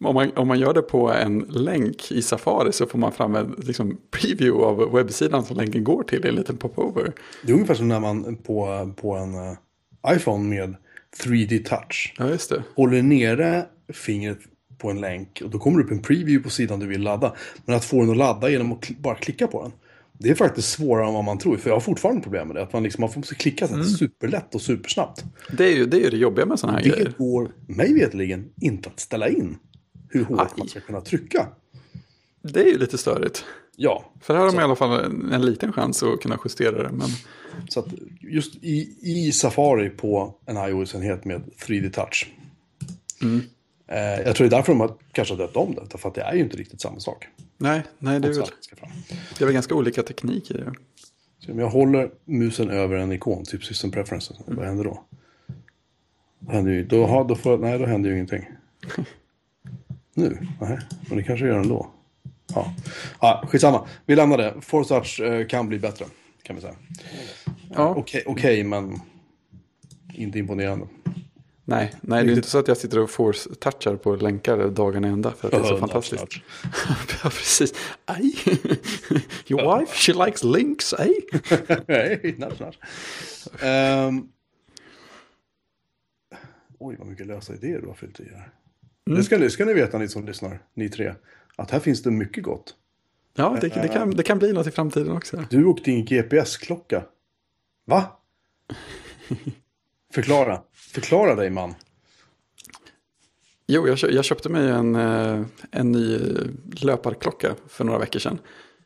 om man, om man gör det på en länk i Safari så får man fram en liksom, preview av webbsidan som länken går till i en liten popover. Det är ungefär som när man på, på en uh, iPhone med 3D touch. Ja, just det. Håller nere fingret på en länk och då kommer det upp en preview på sidan du vill ladda. Men att få den att ladda genom att bara klicka på den. Det är faktiskt svårare än vad man tror. För jag har fortfarande problem med det. Att man, liksom, man måste klicka så mm. superlätt och supersnabbt. Det är ju det, är det jobbiga med sådana här det grejer. Det går, mig vetligen, inte att ställa in hur hårt Aj. man ska kunna trycka. Det är ju lite störigt. Ja. För här har man i alla fall en, en, liten chans att kunna justera det. Men... Så att just i, i Safari på en iOS-enhet med 3D touch. Mm. Eh, jag tror det är därför de har kanske döpt om det. För att det är ju inte riktigt samma sak. Nej, nej det, är väl, det är väl ganska olika teknik i det. Så om jag håller musen över en ikon, typ system preferences, mm. vad händer då? Då händer ju, då, då får, nej, då händer ju ingenting. [laughs] nu? Nej, men det kanske gör ändå. Ja, ja skitsamma. Vi lämnar det. Force Touch eh, kan bli bättre, kan vi säga. Ja. Okej, okay, okay, men inte imponerande. Nej, nej, det är inte så att jag sitter och force-touchar på länkar dagarna ända för att det är så fantastiskt. [laughs] ja, precis. Aj, [laughs] your wife, she likes links, aj. Nej, nudge, nudge. Um, oj, vad mycket lösa idéer du har fyllt i här. Mm. Det, ska, ska ni veta, ni som lyssnar, ni tre, att här finns det mycket gott. Ja, det, det, kan, det kan bli något i framtiden också. Du och din GPS-klocka. Va? [laughs] Förklara. Förklara dig man. Jo, jag, jag köpte mig en, eh, en ny löparklocka för några veckor sedan.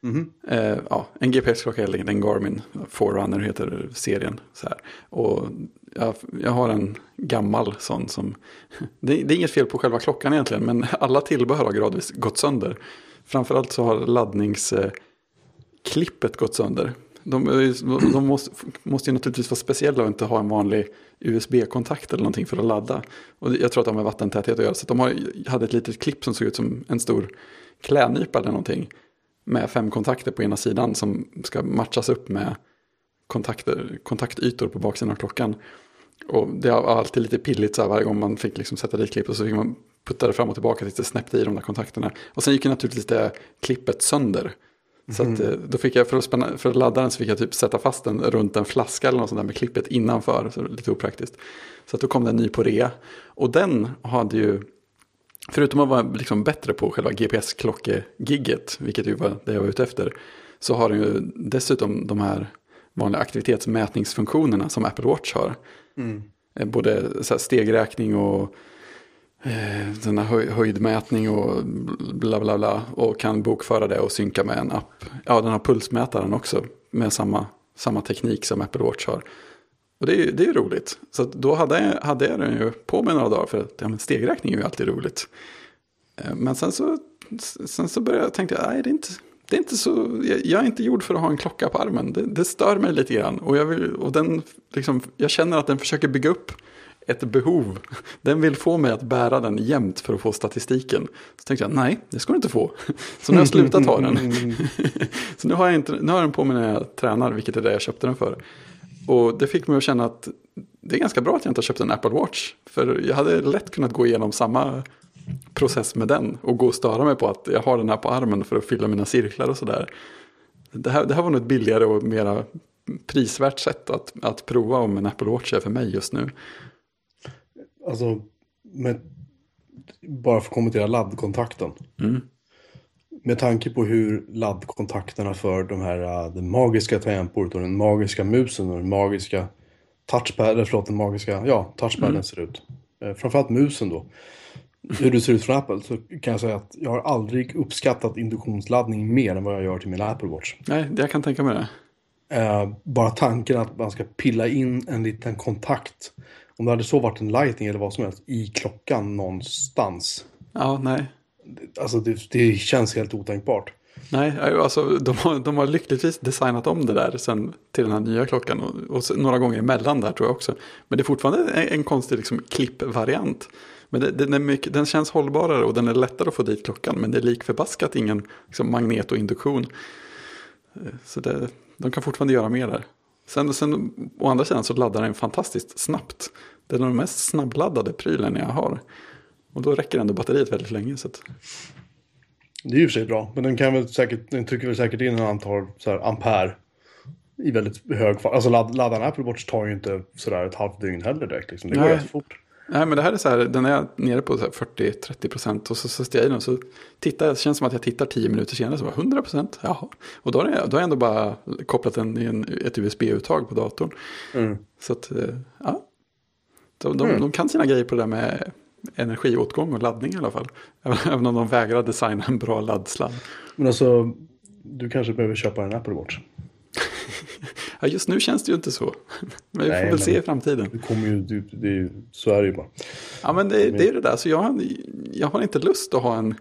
Mm -hmm. ja, en GPS-klocka enkelt, en Garmin Forerunner heter serien. Så här. Och jag, jag har en gammal sån som, det, det, är inget fel på själva klockan egentligen, men alla tillbehör har gradvis gått sönder. Framförallt så har laddningsklippet gått sönder. De, de måste, måste ju naturligtvis vara speciella och inte ha en vanlig USB-kontakt eller någonting för att ladda. Och jag tror att de har vattentäthet att göra. Så de har, hade ett litet klipp som såg ut som en stor klädnypa eller någonting. Med fem kontakter på ena sidan som ska matchas upp med kontakter, kontaktytor på baksidan av klockan. Och det var alltid lite pilligt så här varje gång man fick liksom sätta dit klipp och så fick man putta det fram och tillbaka tills det snäppte i de där kontakterna. Och sen gick ju naturligtvis det klippet sönder. Så att, mm. eh, då fick jag för att, spänna, för att ladda den så fick jag typ sätta fast den runt en flaska eller något sånt där med klippet innanför. Så lite opraktiskt. Så att då kom den ny på rea. Och den hade ju, förutom att vara liksom bättre på själva GPS-klockegigget, vilket ju var det jag var ute efter, så har den ju dessutom de här vanliga aktivitetsmätningsfunktionerna som Apple Watch har. Mm. Eh, både stegräkning och eh, den här höjdmätning och bla bla bla. Och kan bokföra det och synka med en app. Ja, den har pulsmätaren också med samma, samma teknik som Apple Watch har. Och det är, det är roligt. Så då hade jag, hade jag den ju på mig några dagar för att ja, men stegräkning är ju alltid roligt. Eh, men sen så sen så började jag tänka, nej det är inte, det är inte så, jag, jag är inte gjord för att ha en klocka på armen. Det, det stör mig lite grann. Och, jag, vill, och den, liksom, jag känner att den försöker bygga upp ett behov. Den vill få mig att bära den jämt för att få statistiken. Så tänkte jag, nej, det ska du inte få. Så nu har jag slutat ha den. [laughs] så nu har, jag inte, nu har jag den på mig när jag tränar, vilket är det jag köpte den för. Och det fick mig att känna att det är ganska bra att jag inte har köpt en Apple Watch. För jag hade lätt kunnat gå igenom samma process med den och gå och störa mig på att jag har den här på armen för att fylla mina cirklar och sådär. Det här, det här var nog ett billigare och mera prisvärt sätt att, att prova om en Apple Watch är för mig just nu. Alltså, med, bara för att kommentera laddkontakten. Mm. Med tanke på hur laddkontakterna för de här, uh, det magiska tangentbordet och den magiska musen och den magiska touchpaden, förlåt, den magiska, ja, touchpaden mm. ser ut. Eh, framförallt musen då. Hur det ser ut från Apple så kan jag säga att jag har aldrig uppskattat induktionsladdning mer än vad jag gör till min Apple Watch. Nej, jag kan tänka mig det. Eh, bara tanken att man ska pilla in en liten kontakt om det hade så varit en lightning eller vad som helst i klockan någonstans. Ja, nej. Alltså det, det känns helt otänkbart. Nej, alltså de har, de har lyckligtvis designat om det där sen till den här nya klockan. Och, och några gånger emellan där tror jag också. Men det är fortfarande en, en konstig liksom, klippvariant. Men det, den, är mycket, den känns hållbarare och den är lättare att få dit klockan. Men det är lik förbaskat ingen liksom, magnet och induktion. Så det, de kan fortfarande göra mer där. Sen, sen å andra sidan så laddar den fantastiskt snabbt. Det är den mest snabbladdade prylen jag har. Och då räcker ändå batteriet väldigt länge. Så att... Det är ju för sig bra, men den, kan väl säkert, den trycker väl säkert in en antal så här, ampere i väldigt hög fart. Alltså ladd, ladda en Apple Watch tar ju inte sådär ett halvt dygn heller direkt. Liksom. Det går rätt fort. Nej, men det här är så här, den är nere på 40-30 procent och så sätter jag i den så tittar det känns som att jag tittar 10 minuter senare så bara 100 procent, jaha. Och då har, jag, då har jag ändå bara kopplat den i en, ett USB-uttag på datorn. Mm. Så att, eh, ja. De, de, mm. de, kan sina grejer på det där med energiåtgång och laddning i alla fall. [laughs] Även om de vägrar designa en bra laddsladd. Men alltså, du kanske behöver köpa en Apple Watch. Ja, just nu känns det ju inte så. [laughs] Men vi får väl se i framtiden. Det kommer ju, det, det, så är det ju bara. Ja, men det, det är det där. Så jag, jag har inte lust att ha en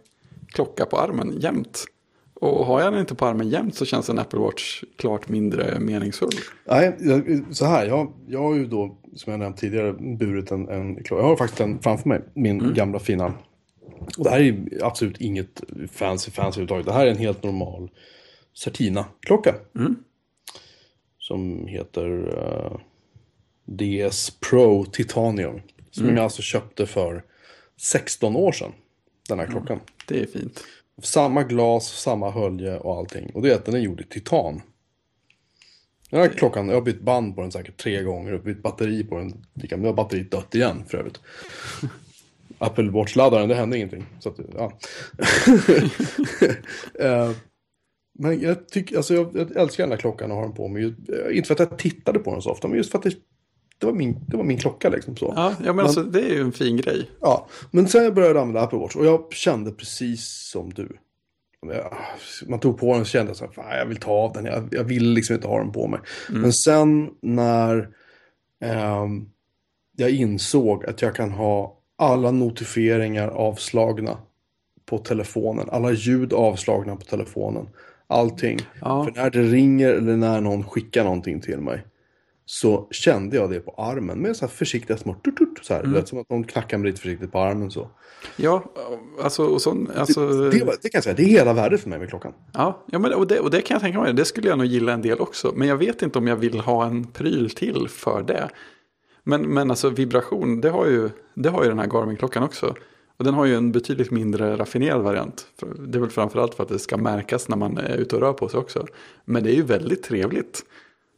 klocka på armen jämt. Och har jag den inte på armen jämt så känns en Apple Watch klart mindre meningsfull. Nej, så här. Jag, jag har ju då, som jag nämnt tidigare, burit en, en klocka. Jag har faktiskt en framför mig, min mm. gamla fina. Och det här är absolut inget fancy fancy överhuvudtaget. Det här är en helt normal Certina-klocka. Mm som heter uh, eh, DS Pro Titanium. Som mm. jag alltså köpte för 16 år sedan. Den här klockan. Mm, det är fint. Samma glas, samma hölje och allting. Och det är att den är gjord i titan. Den här klockan, jag har bytt band på den säkert tre gånger och bytt batteri på den. Nu har batteriet dött igen för övrigt. [laughs] Apple Watch-laddaren, det hände ingenting. Så att, ja. uh, [laughs] Men jag, tycker, alltså jag, jag älskar den där klockan och har den på mig. Eh, inte för att jag tittade på den så ofta, men just för att det, det, var, min, det var min klocka liksom. Så. Ja, ja men, men alltså det är ju en fin grej. Ja, men sen jag började använda Apple Watch och jag kände precis som du. Man tog på den och kände så här, jag vill ta av den, jag, jag vill liksom inte ha den på mig. Mm. Men sen när eh, jag insåg att jag kan ha alla notifieringar avslagna på telefonen, alla ljud avslagna på telefonen allting. Ja. För när det ringer eller när någon skickar någonting till mig så kände jag det på armen med så här försiktiga små tut, tut, så här. Mm. som att någon knackar mig lite försiktigt på armen så. Ja, alltså och sån, alltså... Det, det, det, kan jag säga, det är hela värdet för mig med klockan. Ja, ja men, och, det, och det kan jag tänka mig, det skulle jag nog gilla en del också. Men jag vet inte om jag vill ha en pryl till för det. Men, men alltså vibration, det har ju, det har ju den här Garmin-klockan också. Och den har ju en betydligt mindre raffinerad variant. Det är väl framförallt för att det ska märkas när man är ute och rör på sig också. Men det är ju väldigt trevligt.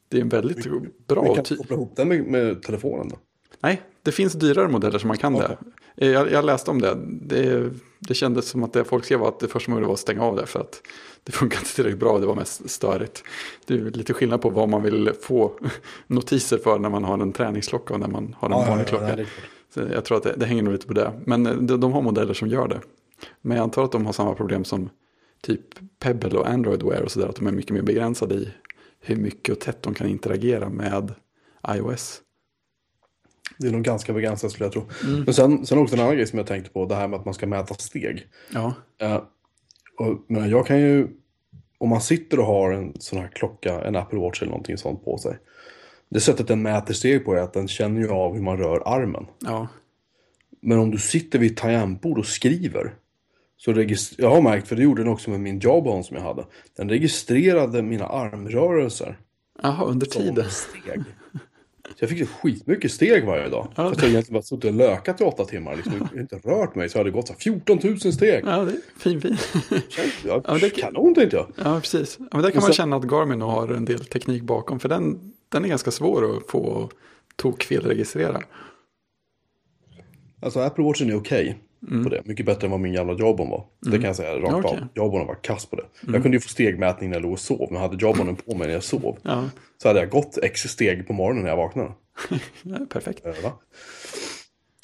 Det är en väldigt vi, bra... Vi kan koppla ihop den med, med, telefonen då? Nej, det finns dyrare modeller som man kan okay. det. Jag, jag, läste om det. det. det. kändes som att det folk skrev var att det första man gjorde var att stänga av det. För att det funkar inte tillräckligt bra och det var mest störigt. Det är lite skillnad på vad man vill få [laughs] notiser för när man har en träningsklocka och när man har en ja, vanlig klocka. Ja, jag tror att det, det, hänger nog lite på det. Men eh, de, de, har modeller som gör det. Men jag antar att de har samma problem som typ Pebble och Android Wear och sådär. Att de är mycket mer begränsade i hur mycket och tätt de kan interagera med iOS. Det är nog ganska begränsat skulle jag tro. Mm. Men sen, sen också en annan grej som jag tänkte på, det här med att man ska mäta steg. Ja. Uh, Och, men jag kan ju, om man sitter och har en sån här klocka, en Apple Watch eller någonting sånt på sig. Det sättet den mäter steg på är att den känner ju av hur man rör armen. Ja, Men om du sitter vid ett tangentbord och skriver. Så registr- jag har märkt, för det gjorde den också med min Jawbone som jag hade. Den registrerade mina armrörelser Jaha, under tiden. steg. Så jag fick skitmycket steg varje dag. Ja. Fast jag egentligen bara suttit och lökat i åtta timmar. Liksom, jag har inte rört mig så jag hade gått så här 14 000 steg. Ja, det är fin, fin. Jag, Ja, det- Kanon tänkte jag. Ja, precis. Ja, men där kan Och man känna att Garmin har en del teknik bakom. För den, den är ganska svår att få tokfelregistrera. Alltså Apple Watchen är okej på det. Mycket bättre än vad min gamla Jawbone var. Det kan jag säga rakt Mm. Okej. av. Jawbone var kass på det. Jag kunde ju få stegmätning när jag låg och sov. Men hade Jawbonen på mig när jag sov. Ja, Så hade jag gått x steg på morgonen när jag vaknade. [laughs] perfekt. Va?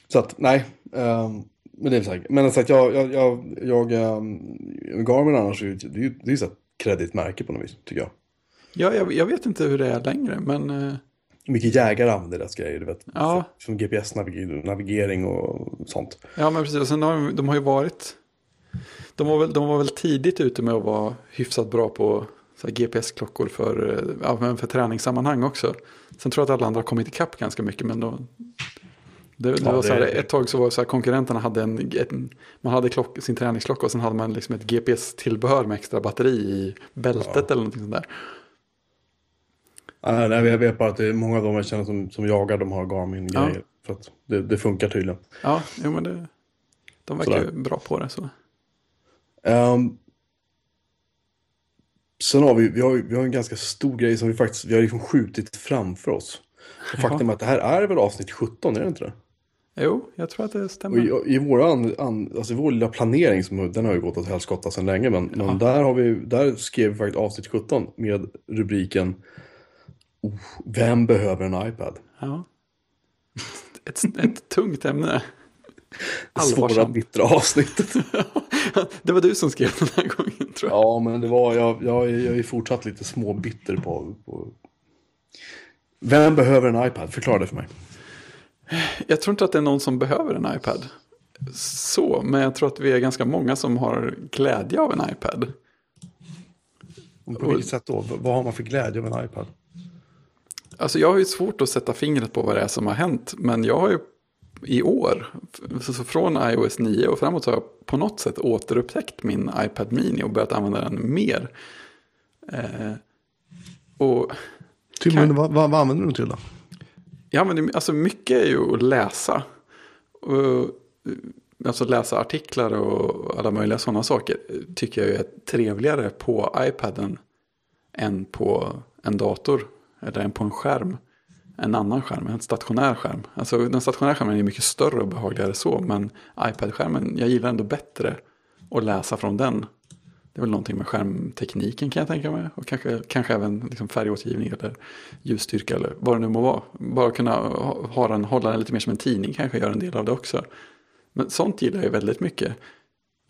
Så att, nej. ehm, men det är här. Men så att jag, jag, jag, jag um, Garmin annars det är ju det är så ett kreditmärke på något vis, tycker jag. Ja, jag, jag vet inte hur det är längre, men eh, Mycket jägare använder deras grejer, du vet. Ja. Som GPS-navigering och sånt. ja, men precis. Och sen har de, de har ju varit, de var, väl, de var väl tidigt ute med att vara hyfsat bra på GPS-klockor för, eh, ja, för träningssammanhang också. Sen tror jag att alla andra har kommit ikapp ganska mycket, men då, det, det Ja, var så här, ett tag så var det så här, konkurrenterna hade en, en man hade klock, sin träningsklocka och sen hade man liksom ett GPS-tillbehör med extra batteri i bältet eller någonting sånt där. Nej, jag vet bara att det är många av dem jag känner som, som jagar, de har Garmin-grejer. För att det, det funkar tydligen. Ja, jo, men det, de verkar Sådär. ju bra på det. Så. Ehm, sen har vi, vi har, vi har en ganska stor grej som vi faktiskt, vi har liksom skjutit framför oss. Och faktum är att det här är väl avsnitt 17, är det inte det? Jo, jag tror att det Och stämmer. i, i våra an, an, alltså i vår lilla planering, som, den har ju gått åt helskotta sedan länge, men, men där, har vi, där skrev vi faktiskt avsnitt 17 med rubriken oh, Vem behöver en iPad? Ja. [laughs] Ett, ett tungt ämne. [laughs] Svåra, Allvarsamt. bittra avsnittet. [laughs] Det var du som skrev den här gången tror jag. ja, men det var, jag, jag, jag är fortsatt lite småbitter på, på... Vem behöver en iPad? Förklara det för mig. Jag tror inte att det är någon som behöver en iPad. Så, men jag tror att vi är ganska många som har glädje av en iPad. På vilket sätt då? Vad har man för glädje av en iPad? Alltså jag har ju svårt att sätta fingret på vad det är som har hänt. Men jag har ju i år, så från iOS 9 och framåt så har jag på något sätt återupptäckt min iPad Mini och börjat använda den mer. Eh, och Typ, Kan- vad, vad, vad använder du den till då? Ja, men alltså mycket är ju att läsa. Och, alltså läsa artiklar och alla möjliga sådana saker tycker jag är trevligare på iPaden än på en dator eller än på en skärm. En annan skärm, en stationär skärm. Alltså den stationära skärmen är mycket större och behagligare så, men iPad-skärmen, jag gillar ändå bättre att läsa från den. Det är väl någonting med skärmtekniken kan jag tänka mig. Och kanske, kanske även liksom färgåtergivning eller ljusstyrka eller vad det nu må vara. Bara kunna ha, ha den, hålla den lite mer som en tidning kanske gör en del av det också. Men sånt gillar jag väldigt mycket.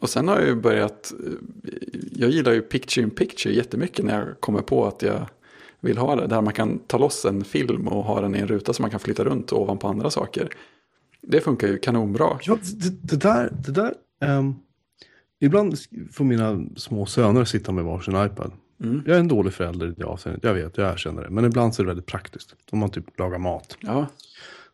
Och sen har jag ju börjat, eh, jag gillar ju picture in picture jättemycket när jag kommer på att jag vill ha det. Där man kan ta loss en film och ha den i en ruta som man kan flytta runt ovanpå andra saker. Det funkar ju kanonbra. Ja, det, det där, det där. ehm, ibland får mina små söner sitta med varsin iPad. Mm. Jag är en dålig förälder i det avseendet, jag vet, jag erkänner det. Men ibland så är det väldigt praktiskt. Om man typ lagar mat Ja,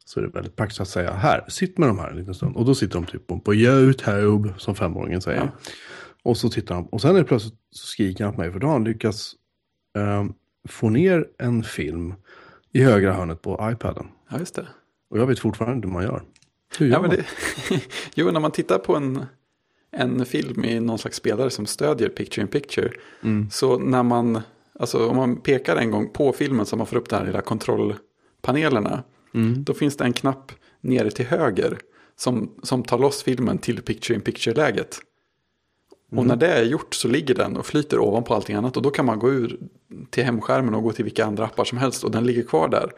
så är det väldigt praktiskt att säga här, sitt med de här en liten stund. Och då sitter de typ på, YouTube, som femåringen säger. Ja. Och så tittar han, och sen är det plötsligt så skriker han på mig, för då har han lyckats ehm, få ner en film i högra hörnet på iPaden. ja just det. Och jag vet fortfarande inte hur man gör. Hur gör Ja, man? det, [laughs] jo, när man tittar på en, en film i någon slags spelare som stödjer picture in picture. Så när man, alltså om man pekar en gång på filmen så man får upp de här lilla kontrollpanelerna. Då finns det en knapp nere till höger som, som tar loss filmen till picture in picture-läget. Och när det är gjort så ligger den och flyter ovanpå allting annat. Och då kan man gå ur till hemskärmen och gå till vilka andra appar som helst. Och den ligger kvar där.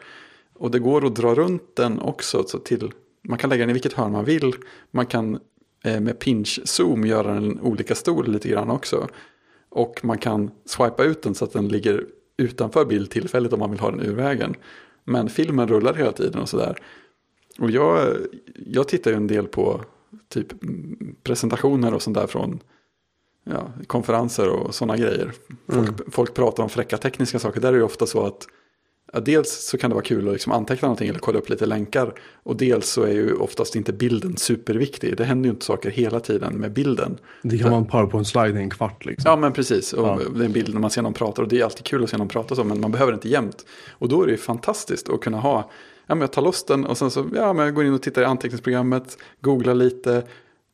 Och det går att dra runt den också. Så till, man kan lägga den i vilket hörn man vill. Man kan eh, med pinch-zoom göra den olika stor lite grann också. Och man kan swipa ut den så att den ligger utanför bildtillfället om man vill ha den ur vägen. Men filmen rullar hela tiden och sådär. Och jag, jag tittar ju en del på typ mm, presentationer och sånt där från ja, konferenser och sådana grejer. Folk, Mm. folk pratar om fräcka tekniska saker. Där är det ju ofta så att ja, dels så kan det vara kul att liksom anteckna någonting eller kolla upp lite länkar. Och dels så är ju oftast inte bilden superviktig. Det händer ju inte saker hela tiden med bilden. Det kan vara en powerpoint-slide i en kvart liksom. Ja men precis, och Ja. det är en bild när man ser någon prata och det är alltid kul att se någon prata så men man behöver inte jämt. Och då är det ju fantastiskt att kunna ha, ja men jag tar loss den och sen så, ja men jag går in och tittar i anteckningsprogrammet, googlar lite,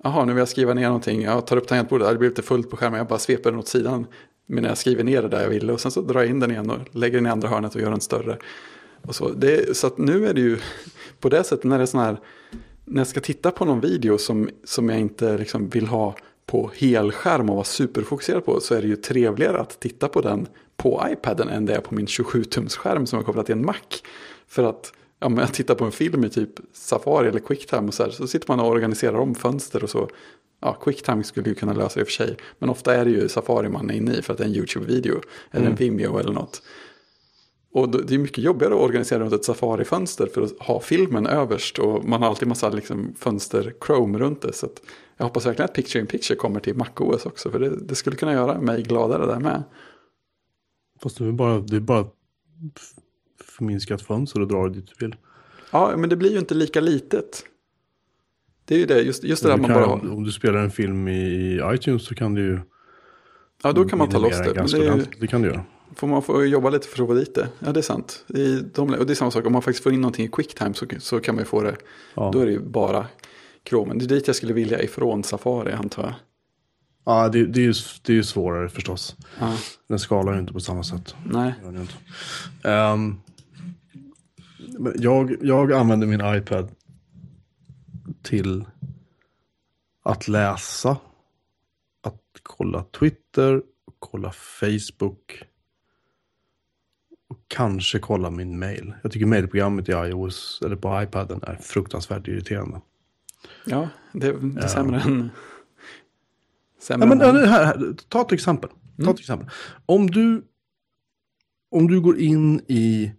jaha nu vill jag skriva ner någonting, jag tar upp tangentbordet, det blir lite fullt på skärmen, jag bara sveper den åt sidan. Men jag skriver ner det där jag ville och sen så drar jag in den igen och lägger den i andra hörnet och gör den större. Och så det, så att nu är det ju [laughs] på det sättet när det är sån här, när jag ska titta på någon video som, som jag inte liksom vill ha på helskärm och vara superfokuserad på så är det ju trevligare att titta på den på iPaden än det är på min 27-tumsskärm som är kopplad till en Mac. För att ja, men jag tittar på en film i typ Safari eller Quicktime och så här, så sitter man och organiserar om fönster och så. Ja, Quicktime skulle ju kunna lösa det i och för sig. Men ofta är det ju Safari man är inne i för att det är en YouTube-video eller en Vimeo eller något. Och det är mycket jobbigare att organisera runt ett Safari-fönster för att ha filmen överst. Och man har alltid massa liksom, fönster Chrome runt det. Så jag hoppas verkligen att Picture in Picture kommer till MacOS också. För det, det skulle kunna göra mig gladare där med. Fast det är bara, det är bara förminskat fönster och drar dit du vill. Ja, men det blir ju inte lika litet. Det är ju det, just, just det där man bara har. Om du spelar en film i, i iTunes så kan du ju Ja, då kan man ta loss det. Men det ju. Det kan du göra. får man få jobba lite för att få dit det. Ja, det är sant. Är, de, och det är samma sak, om man faktiskt får in någonting i Quicktime så, så kan man ju få det. Ja. Då är det ju bara Chrome. Det är dit jag skulle vilja ifrån Safari, antar jag. Ja, det, det, är ju, det är ju svårare förstås. Ja, Den skalar ju inte på samma sätt. nej. Men jag, jag använder min iPad till att läsa, att kolla Twitter, kolla Facebook och kanske kolla min mail. Jag tycker mailprogrammet i iOS eller på iPaden är fruktansvärt irriterande. Ja, det, det är sämre än... Ja, Sämre men, än... här, här, ta ett exempel. Ta ett exempel. Om, du, om du går in i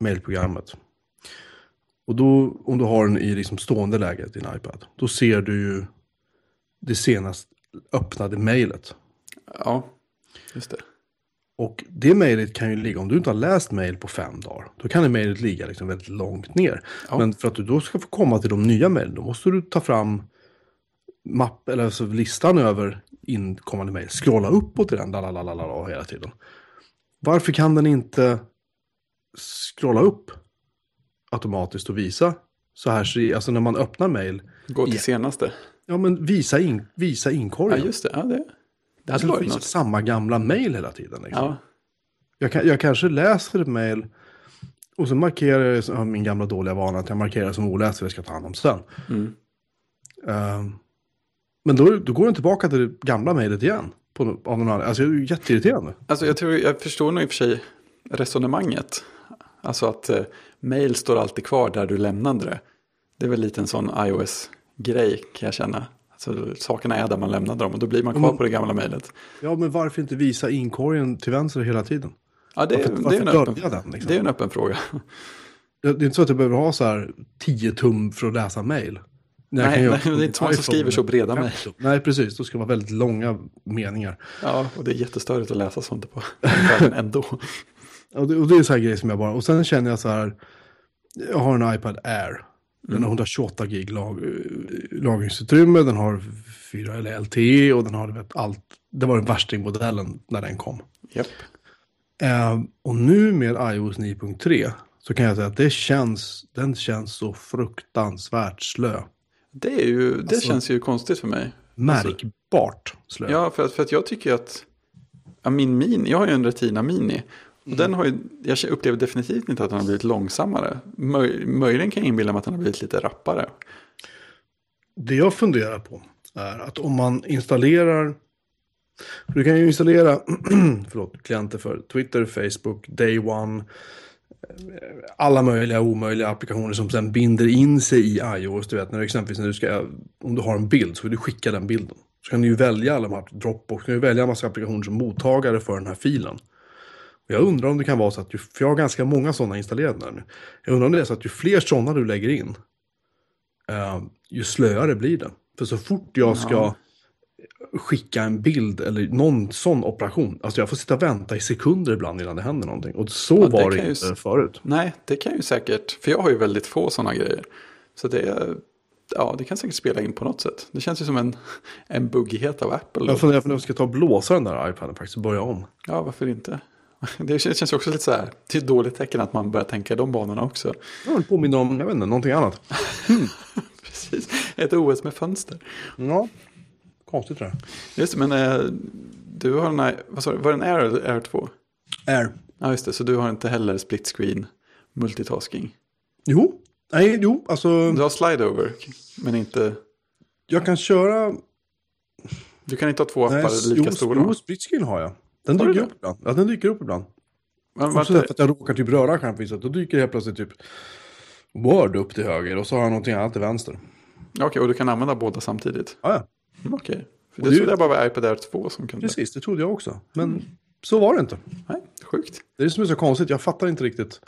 mailprogrammet och då, om du har den i liksom stående läge, din iPad, då ser du ju det senast öppnade mejlet. Ja, just det. Och det mejlet kan ju ligga, om du inte har läst mejl på fem dagar, då kan det mejlet ligga liksom väldigt långt ner. Ja. Men för att du då ska få komma till de nya mejlen, då måste du ta fram mapp, eller alltså listan över inkommande mejl, scrolla uppåt i den, lalalala, hela tiden. Varför kan den inte scrolla upp automatiskt och visa så här, alltså när man öppnar mejl, Gå till Ja. senaste. ja men visa, in, visa Ja, inkorgen. just det. Ja, det, det hade att varit något. samma gamla mejl hela tiden. Liksom. Ja, Jag, jag kanske läser ett mejl och så markerar jag, min gamla dåliga vana att jag markerar som oläst för jag ska ta hand om sen. mm. Ehm, men då, då går den tillbaka till det gamla mejlet igen. På, av någon annan. Alltså det är jätteirriterande. Alltså jag, tror, jag förstår nog i och för sig resonemanget. Alltså att eh, mail står alltid kvar där du lämnade det. Det är väl lite en sån iOS-grej kan jag känna. Alltså sakerna är där man lämnade dem och då blir man kvar men- på det gamla mejlet. Ja men varför inte visa inkorgen till vänster hela tiden? Ja, det, är- Varför, det, är varför en öppen, den? Liksom? det är en öppen fråga. Det är inte så att jag behöver ha så här 10 tum för att läsa mejl. Jag Nej, kan göra nej, det är inte många som skriver så breda mejl. 50. Nej, precis. Då ska det vara väldigt långa meningar. Ja, och det är jättestörigt att läsa sånt på [laughs] ändå. Och det, och det är så här grejer som jag bara... Och sen känner jag så här... Jag har en iPad Air. Den har 128 gig lag, lagringsutrymme. Den har 4 eller LTE och den har vet, allt. Det var den värstingmodellen när den kom. Japp. Eh, och nu med iOS 9.3 så kan jag säga att det känns, den känns så fruktansvärt slö. Det, är ju, det Alltså- känns ju konstigt för mig. Märkbart slö. Ja, för att, för att jag tycker att ja, min Mini, jag har ju en Retina Mini. Och den har ju, jag upplever definitivt inte att den har blivit långsammare. Möj, möjligen kan jag inbilla mig att den har blivit lite rappare. Det jag funderar på är att om man installerar... Du kan ju installera [clears throat] förlåt, klienter för Twitter, Facebook, Day One. Alla möjliga och omöjliga applikationer som sen binder in sig i iOS. Du vet när du exempelvis när du ska, om du har en bild så vill du skicka den bilden. Så kan du ju välja alla de här Dropbox, kan du välja en massa applikationer som mottagare för den här filen. Och jag undrar om det kan vara så att, ju, för jag har ganska många sådana installerade nu. Jag undrar om det är så att ju fler sådana du lägger in, eh, ju slöare blir det. För så fort jag ska Ja skicka en bild eller någon sån operation. Alltså jag får sitta och vänta i sekunder ibland innan det händer någonting. Och så Ja, det var det ju inte s- förut. Nej, det kan ju säkert, för jag har ju väldigt få sådana grejer. Så det, ja, det kan säkert spela in på något sätt. Det känns ju som en, [laughs] en buggighet av Apple. Jag funderar på om jag ska ta och blåsa den där iPaden faktiskt och börja om. Ja, varför inte? [laughs] Det känns, ju också lite så här, det är ett dåligt tecken att man börjar tänka i de banorna också. Jag påminner om, jag vet inte, någonting annat. [laughs] Precis, ett OS med fönster. Ja, konstigt det där. Just det, men eh, du har en, i- vad sa du, var det en Air eller Air 2? Air. Ja, just det, så du har inte heller split screen multitasking. Jo, nej, jo, alltså Du har slide over, men inte, jag kan köra... du kan inte ha två appar Nej, lika jo, stora. Jo, split screen har jag. Den Har dyker det? upp ibland. Ja, den dyker upp ibland. Men, Också vänta, för att jag råkar typ röra att då dyker helt plötsligt typ Word upp till höger och så har jag någonting annat till vänster. Okej, och du kan använda båda samtidigt? Ja, ja. Mm, Okej. För Och det det- trodde jag bara var iPad Air 2 som kunde. precis, det trodde jag också. Men så var det inte. Nej, sjukt. Det är det som är så konstigt, jag fattar inte riktigt.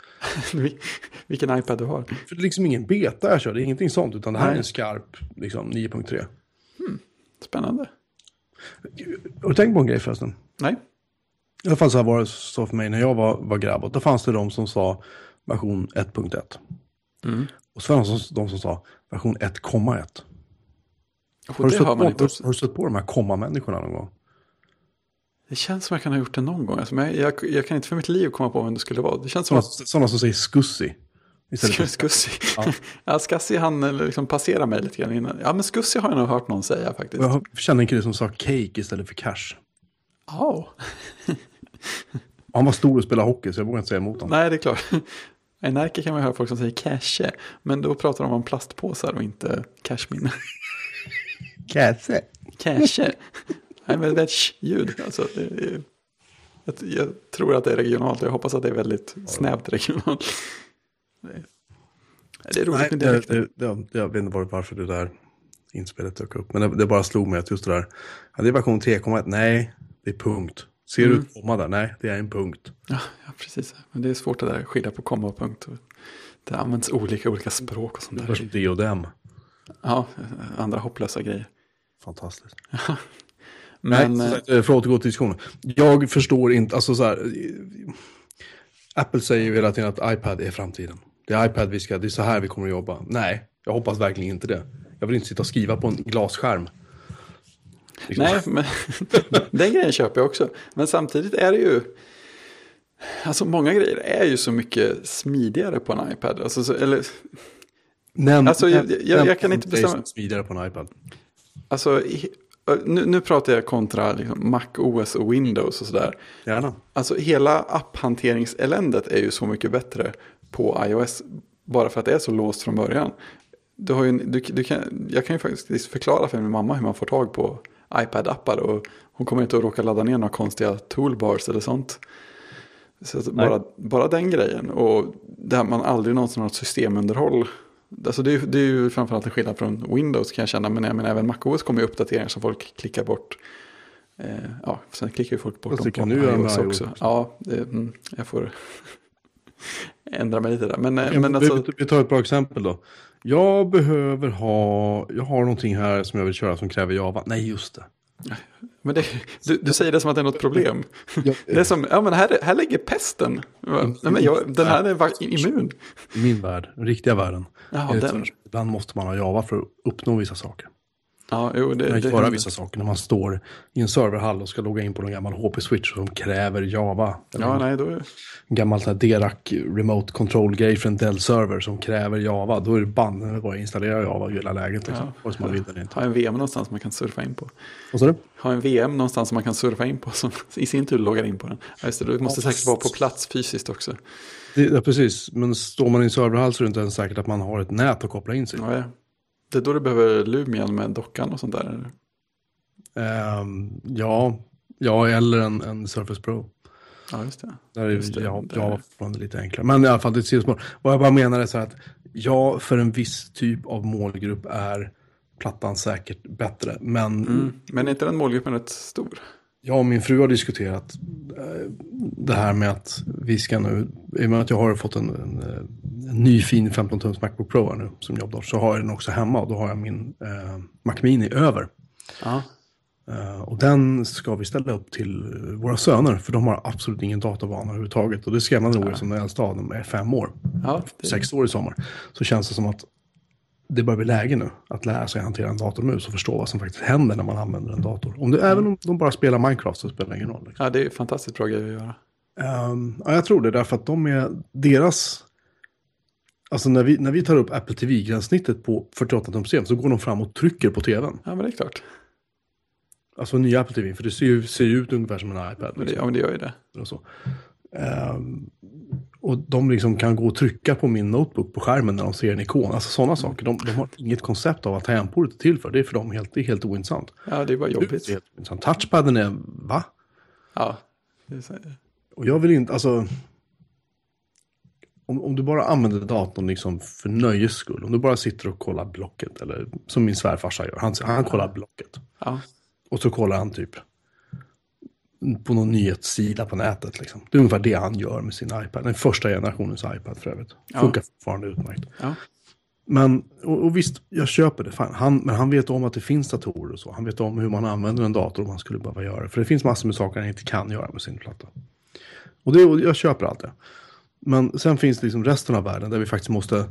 Vil- [laughs] Vilken iPad du har. För det är liksom ingen beta jag kör, det är ingenting sånt, utan det här Nej. är en skarp liksom, 9.3. Spännande. Har du tänkt på en grej förresten? Nej, I alla fall så här var det så för mig när jag var, var grabb. Då fanns det de som sa version 1.1. Mm. Och så fanns det de som sa version 1,1. Har, du stött på- har du stött på de här komma-människorna någon gång? Det känns som jag kan ha gjort det någon gång. Alltså, men jag, jag, kan inte för mitt liv komma på vem det skulle vara. Det känns som Sådana, att sådana som säger skussi. Istället Skussi. Ja. [laughs] Ja. Skassi han eller liksom passera mig lite grann innan. Ja, men Skussi har jag nog hört någon säga faktiskt. Jag kände en kille som sa cake istället för cash. Ja. Han var stor och spelade hockey så jag vågar inte säga emot honom. Nej, det är klart. [laughs] I Nike kan man höra folk som säger cache. Men då pratar de om plastpåsar och inte cashminne. Kasse. Cache. [laughs] Nej, men det är ett sh-ljud. Alltså, är, jag, jag tror att det är regionalt. Jag hoppas att det är väldigt snävt regionalt. Det är, det är roligt Nej, med dialekter. det, jag vet inte var- varför det där inspelet dök upp. Men det, det bara slog mig att just det där. Ja, det är version 3,1. Nej, det är punkt. Ser du ett komma där? Nej, det är en punkt. Ja, ja, precis. Men det är svårt där att skilja på komma och punkt. Det används olika olika språk och sånt Det är där. som det och dem. Ja, andra hopplösa grejer. Fantastiskt. [laughs] Men Nej, eh, för att återgå till diskussionen. Jag förstår inte, alltså så här. eh, Apple säger ju hela tiden att iPad är framtiden. Det är iPad vi ska, det är så här vi kommer att jobba. Nej, jag hoppas verkligen inte det. Jag vill inte sitta och skriva på en glasskärm. Liksom. nej, men [laughs] den grejen köper jag också. Men samtidigt är det ju, alltså många grejer är ju så mycket smidigare på en iPad. Alltså, så, eller, Nämn, Alltså, jag- jag- jag kan inte bestämma- Smidigare på en iPad. Alltså nu, nu pratar jag kontra liksom, Mac OS och Windows och sådär. Gärna. Alltså hela apphanteringseländet är ju så mycket bättre på iOS. Bara för att det är så låst från början. Du har en- du, du kan, jag kan ju faktiskt förklara för min mamma hur man får tag på iPad-appar. Och hon kommer inte att råka ladda ner några konstiga toolbars eller sånt. Så bara, bara den grejen. Och där man aldrig någonsin har ett systemunderhåll. Alltså det, är, det är ju framförallt en skillnad från Windows kan jag känna. Men jag menar, även MacOS kommer ju uppdateringar som folk klickar bort. Eh, ja, sen klickar ju folk bort dem på iOS också. Ja, det, mm, jag får [laughs] ändra mig lite där. Men, eh, Ja, men alltså, Vi tar ett bra exempel då. Jag behöver ha, jag har någonting här som jag vill köra som kräver Java. Nej, just det. men det, du, du säger det som att det är något problem. Det är som, ja men här, här ligger pesten. Nej, men jag, den här är immun. I min värld, den riktiga världen. Jaha, den. ibland måste man ha Java för att uppnå vissa saker. Ja, jo, det, Man kan göra vissa saker när man står i en serverhall och ska logga in på någon gammal HP-switch som kräver Java. Ja, en nej, då är, gammal så här Derac remote control-grej för en Dell-server som kräver Java. Då är det banne bara installera Java i hela läget. Liksom. Ja. Man vill inte. ha en VM någonstans man kan surfa in på. Vad sa du? Ha en VM någonstans som man kan surfa in på som [laughs] i sin tur loggar in på den. Ja, just det, du måste Ja, säkert vara på plats fysiskt också. Det, ja, precis. Men står man i en serverhall så är det inte ens säkert att man har ett nät att koppla in sig. Ja. Det är då du behöver Lumion med dockan och sånt där. Ehm, ja, ja, eller en, en Surface Pro. Ja, just det. Där är Just det, ja, där. Java fortfarande lite enklare. Men i alla fall, det är ett sidospår. Vad jag bara menar är så här att ja, för en viss typ av målgrupp är plattan säkert bättre. Men Mm. Men är inte den målgruppen rätt stor? Jag och min fru har diskuterat eh, det här med att vi ska nu, i och med att jag har fått en, en, en ny fin 15-tums Macbook Pro här nu som jobbdator, så har jag den också hemma och då har jag min eh, Mac Mini över. Ja. Eh, och den ska vi ställa upp till våra söner, för de har absolut ingen databana överhuvudtaget. Och det är skrämmande roligt som den äldsta av dem är fem år, Ja, det, sex år i sommar. Så känns det som att det börjar bli läge nu att lära sig hantera en datormus och förstå vad som faktiskt händer när man använder en dator. Om det, Även om de bara spelar Minecraft så spelar det ingen roll. Liksom. ja, det är fantastiskt bra grejer att göra. Ehm, ja, jag tror det, därför att de är deras... Alltså när vi, när vi tar upp Apple TV-gränssnittet på 48 tums TV så går de fram och trycker på tvn. Ja, men det är klart. Alltså nya Apple TV, för det ser ju ser ju ut ungefär som en iPad. Liksom, ja, men det gör ju det. och, så. Ehm, och de liksom kan gå och trycka på min notebook på skärmen när de ser en ikon. Alltså sådana saker. De, de har inget koncept av vad tangentbordet är till för. Det är för dem helt, det är helt ointressant. Ja, det är bara Det jobbigt. är helt. Touchpaden är, va? Ja, det är så, Och jag vill inte, alltså... Om, om du bara använder datorn liksom för nöjes skull. Om du bara sitter och kollar blocket. Eller som min svärfarsa gör. Han, han kollar blocket. ja. Och så kollar han typ på någon nyhetssida på nätet. Liksom. Det är ungefär det han gör med sin iPad. Den första generationens iPad för övrigt. Ja. Funkar fortfarande utmärkt. ja. Men, och, och visst, jag köper det. Fan, han, men han vet om att det finns datorer och så. Han vet om hur man använder en dator om han skulle behöva göra det. För det finns massor med saker han inte kan göra med sin platta. Och, det, och jag köper allt det. Men sen finns det liksom resten av världen där vi faktiskt måste,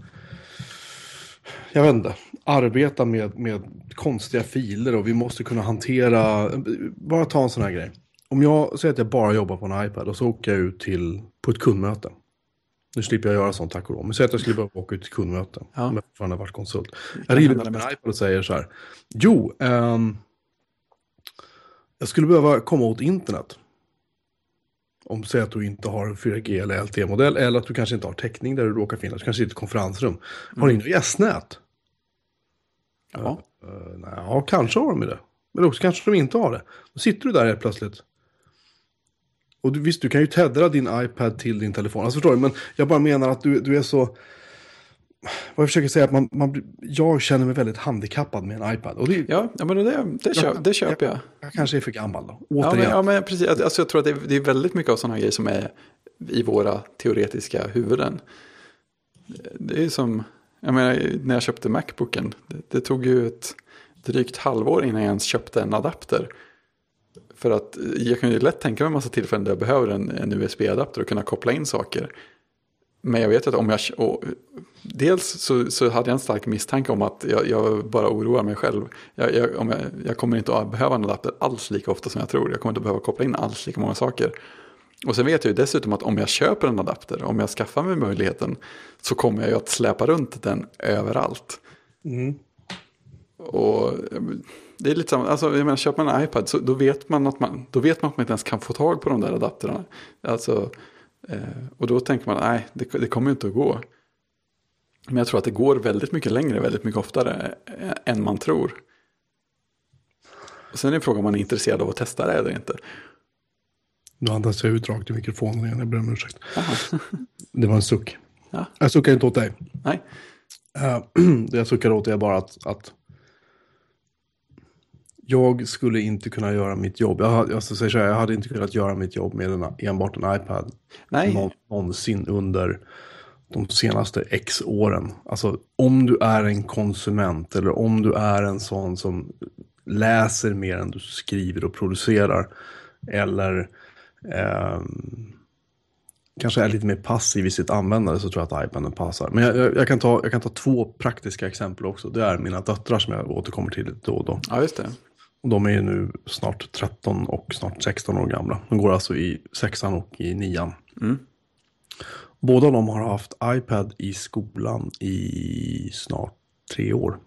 jag vet inte, arbeta med, med konstiga filer och vi måste kunna hantera, bara ta en sån här grej. Om jag säger att jag bara jobbar på en iPad och så åker jag ut till, på ett kundmöte. Nu slipper jag göra sånt tack och lov. Men säg att jag skulle behöva åka ut till kundmöte. Ja. Om jag fortfarande varit konsult. Jag hända upp min iPad och säger så här. Jo, ehm, jag skulle behöva komma åt internet. Om säg att du inte har en 4G eller LTE-modell eller att du kanske inte har täckning där du råkar finnas. Du kanske sitter i ett konferensrum. Har du inga gästnät? ja. Uh, nej, ja, kanske har de det. Men också kanske de inte har det. Då sitter du där helt plötsligt. Och du, visst, du kan ju teddra din iPad till din telefon. Alltså förstår du? Men jag bara menar att du, du är så... Vad jag försöker säga är att man, man, jag känner mig väldigt handikappad med en iPad. Och det, Ja, ja, men det, det, köp, det köper jag. jag kanske är för gammal då. Ja, Återigen. men, ja, men precis. Alltså, jag tror att det är, det är väldigt mycket av sådana grejer som är i våra teoretiska huvuden. Det är som, jag menar, när jag köpte Macbooken, det, det tog ju ett drygt halvår innan jag ens köpte en adapter. För att jag kan ju lätt tänka mig en massa tillfällen där jag behöver en, en USB-adapter och kunna koppla in saker. Men jag vet att om jag... Och, dels så, så hade jag en stark misstanke om att jag, jag bara oroar mig själv. Jag, jag, om jag, jag kommer inte att behöva en adapter alls lika ofta som jag tror. Jag kommer inte att behöva koppla in alls lika många saker. Och sen vet jag ju dessutom att om jag köper en adapter, om jag skaffar mig möjligheten, så kommer jag ju att släpa runt den överallt. Mm. Och det är lite samma, alltså jag menar, köper man en iPad så då vet man att man, då vet man att man inte ens kan få tag på de där adapterna. Alltså, eh, och då tänker man, nej, det, det kommer ju inte att gå. Men jag tror att det går väldigt mycket längre, väldigt mycket oftare eh, än man tror. Och sen är frågan om man är intresserad av att testa det eller inte. Nu andas jag ut rakt i mikrofonen igen. Jag ber om ursäkt. [laughs] Det var en suck. Ja. Jag suckar inte åt dig. Nej, [clears throat] det jag suckar åt är bara att, att jag skulle inte kunna göra mitt jobb. Jag, jag, ska säga så här, jag hade inte kunnat göra mitt jobb med en, enbart en iPad nej, nå, någonsin under de senaste X åren. Alltså om du är en konsument eller om du är en sån som läser mer än du skriver och producerar. Eller ehm, kanske är lite mer passiv i sitt användande så tror jag att iPaden passar. Men jag, jag, jag, kan ta, jag kan ta två praktiska exempel också. Det är mina döttrar som jag återkommer till då och då. ja just det. De är ju nu snart 13 och snart 16 år gamla. De går alltså i sexan och i nian. Mm. Båda de har haft iPad i skolan i snart tre år.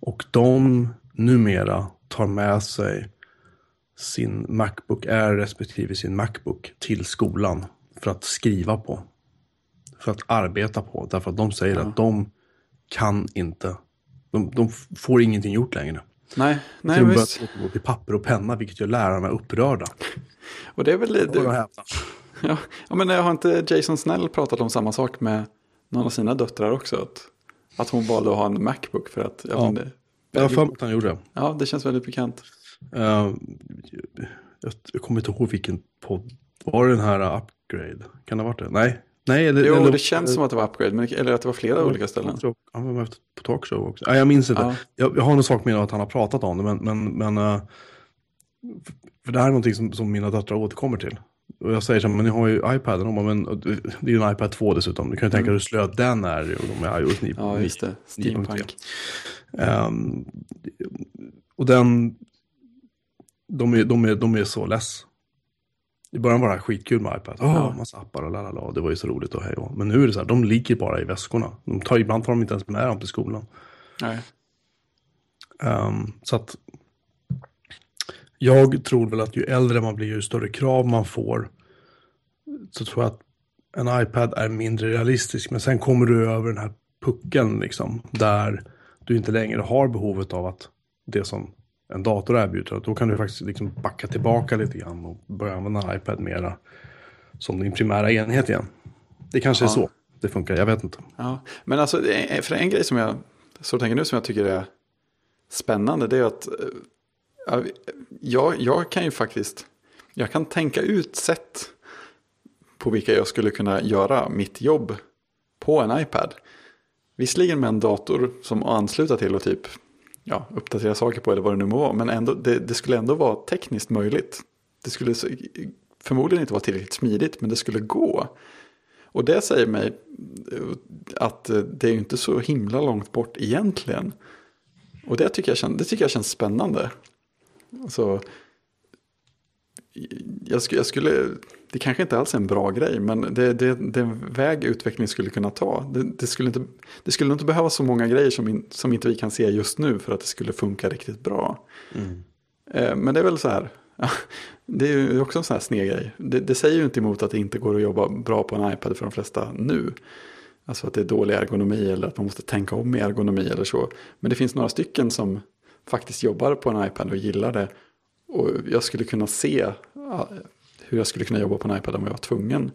Och de numera tar med sig sin Macbook Air respektive sin Macbook till skolan för att skriva på. För att arbeta på. Därför att de säger att de kan inte. De, de får ingenting gjort längre. Nej, nej de börjar visst. gå till papper och penna vilket gör lärarna upprörda. Och det är väl jag lite... häpnar. Ja, men har inte Jason Snell pratat om samma sak med någon av sina döttrar också? Att, att hon valde att ha en Macbook för att... Ja, Ja. det, Jag har för mig att han gjorde det. ja, det känns väldigt bekant. Eh, jag, jag kommer inte ihåg vilken podd. Var det den här Upgrade? Kan det ha varit det? Nej, Nej, eller, Jo, eller, det känns som att det var upgrade, men, eller att det var flera olika ställen. Han var med på talkshow också. Ja, jag minns inte. Ja. Jag, jag har en sak med att han har pratat om det, men, men, men eh, för det här är någonting som, som mina döttrar återkommer till. Och jag säger så här, men ni har ju iPaden, bara, men det är ju en iPad 2 dessutom. Du kan ju tänka dig hur slö den är och de är iOS 9. Mm. Ja, just det. 9.3. Steampunk. Ehm, och den, de är, de, är, de är så less. I början var det här skitkul med iPad. Ja. massa appar och lalala. Det var ju så roligt och hej och. Men nu är det så här, de ligger bara i väskorna. De tar, ibland tar de inte ens med dem till skolan. Nej. Ehm, så att jag tror väl att ju äldre man blir, ju större krav man får. Så tror jag att en iPad är mindre realistisk. Men sen kommer du över den här pucken liksom. Där du inte längre har behovet av att det som en dator erbjuder. Då kan du faktiskt liksom backa tillbaka lite grann och börja använda iPad mera som din primära enhet igen. Det kanske är Ja. så det funkar, jag vet inte. Ja, men alltså, är- för en grej som jag så tänker nu som jag tycker är spännande, det är att eh, ja, jag, jag kan ju faktiskt, jag kan tänka ut sätt på vilka jag skulle kunna göra mitt jobb på en iPad. Visserligen med en dator som ansluta till och typ ja, uppdatera saker på eller vad det nu må vara, men ändå, det, det skulle ändå vara tekniskt möjligt. Det skulle förmodligen inte vara tillräckligt smidigt, men det skulle gå. Och det säger mig eh, att eh, det är ju inte så himla långt bort egentligen. Och det tycker jag, kän- det tycker jag känns spännande. Alltså, jag, skulle, jag skulle, det kanske inte alls är en bra grej, men det, det, det är en väg utvecklingen skulle kunna ta. Det, det, skulle inte, det skulle inte behöva så många grejer som, in, som inte vi kan se just nu för att det skulle funka riktigt bra. Eh, Men det är väl så här, ja, [laughs] det är ju också en sån här sned grej. Det, det säger ju inte emot att det inte går att jobba bra på en iPad för de flesta nu. Alltså att det är dålig ergonomi eller att man måste tänka om i ergonomi eller så. Men det finns några stycken som faktiskt jobbar på en iPad och gillar det. Och jag skulle kunna se hur jag skulle kunna jobba på en iPad om jag var tvungen.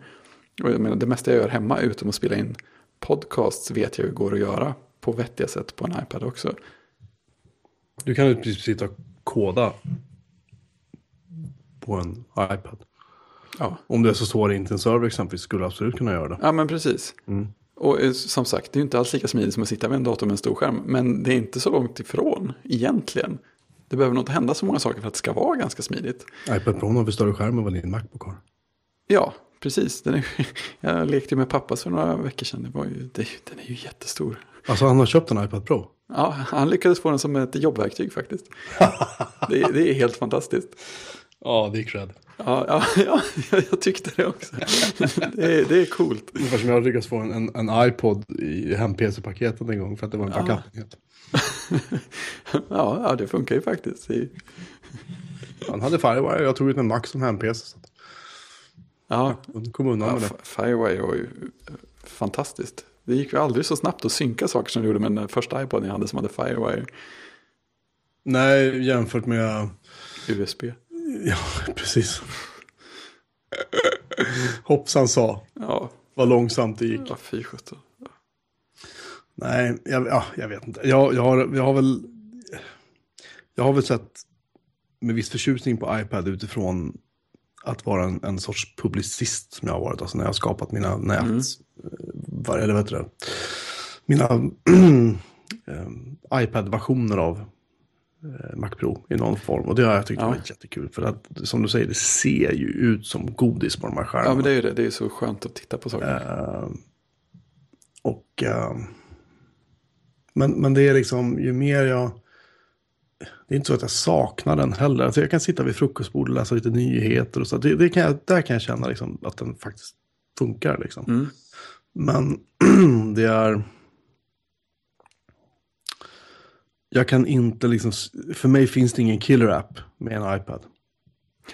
Och jag menar, det mesta jag gör hemma utom att spela in podcasts vet jag hur går att göra på vettiga sätt på en iPad också. Du kan ju precis sitta och koda på en iPad. Ja, Om det är så står inte en server exempelvis skulle du absolut kunna göra det. ja men precis. Och eh, som sagt, det är ju inte alls lika smidigt som att sitta vid en dator med en stor skärm. Men det är inte så långt ifrån egentligen. Det behöver nog inte hända så många saker för att det ska vara ganska smidigt. iPad Pro har väl större skärm än vad din Macbook har. Ja, precis. Den är, [laughs] jag lekte med pappas för några veckor sedan. Det var ju, det, den är ju jättestor. Alltså han har köpt en iPad Pro. Ja, han lyckades få den som ett jobbverktyg faktiskt. [laughs] Det, det är helt fantastiskt. Ja, det är cred. Ja, ja, [laughs] ja jag tyckte det också. Det är, det är coolt. Ungefär som jag lyckades få en, en, en iPod i hem-PC-paketet en gång för att det var en backup-enhet. Ja, [laughs] ja, det funkar ju faktiskt. Han hade Firewire, jag tog ut en Mac som hem-PC. Ja, jag kom undan Ja, med det. Firewire var ju eh, fantastiskt. Det gick ju aldrig så snabbt att synka saker som det gjorde med den första iPoden jag hade som hade Firewire Nej, jämfört med... USB. Ja, [laughs] precis. Hoppsan sa. Ja, Vad långsamt det gick. ja fy sjutton. Nej, jag, ja, jag vet inte. Jag, jag, har, jag har väl... Jag har väl sett med viss förtjusning på iPad utifrån att vara en, en sorts publicist som jag har varit. Alltså när jag har skapat mina nät. Mm. Var, eller vad heter det? Mina [clears throat] eh, iPad-versioner av eh, Mac Pro i någon form. Och det har jag tyckt Ja. varit jättekul. För att som du säger, det ser ju ut som godis på de här skärmarna. Ja, men det är ju det. Det är ju så skönt att titta på saker. Eh, och... eh, men, men det är liksom, ju mer jag... Det är inte så att jag saknar den heller. Alltså jag kan sitta vid frukostbordet och läsa lite nyheter och så. Det, det kan jag, där kan jag känna liksom att den faktiskt funkar. Liksom. Mm. Men [clears throat] det är... Jag kan inte liksom... För mig finns det ingen killer app med en iPad.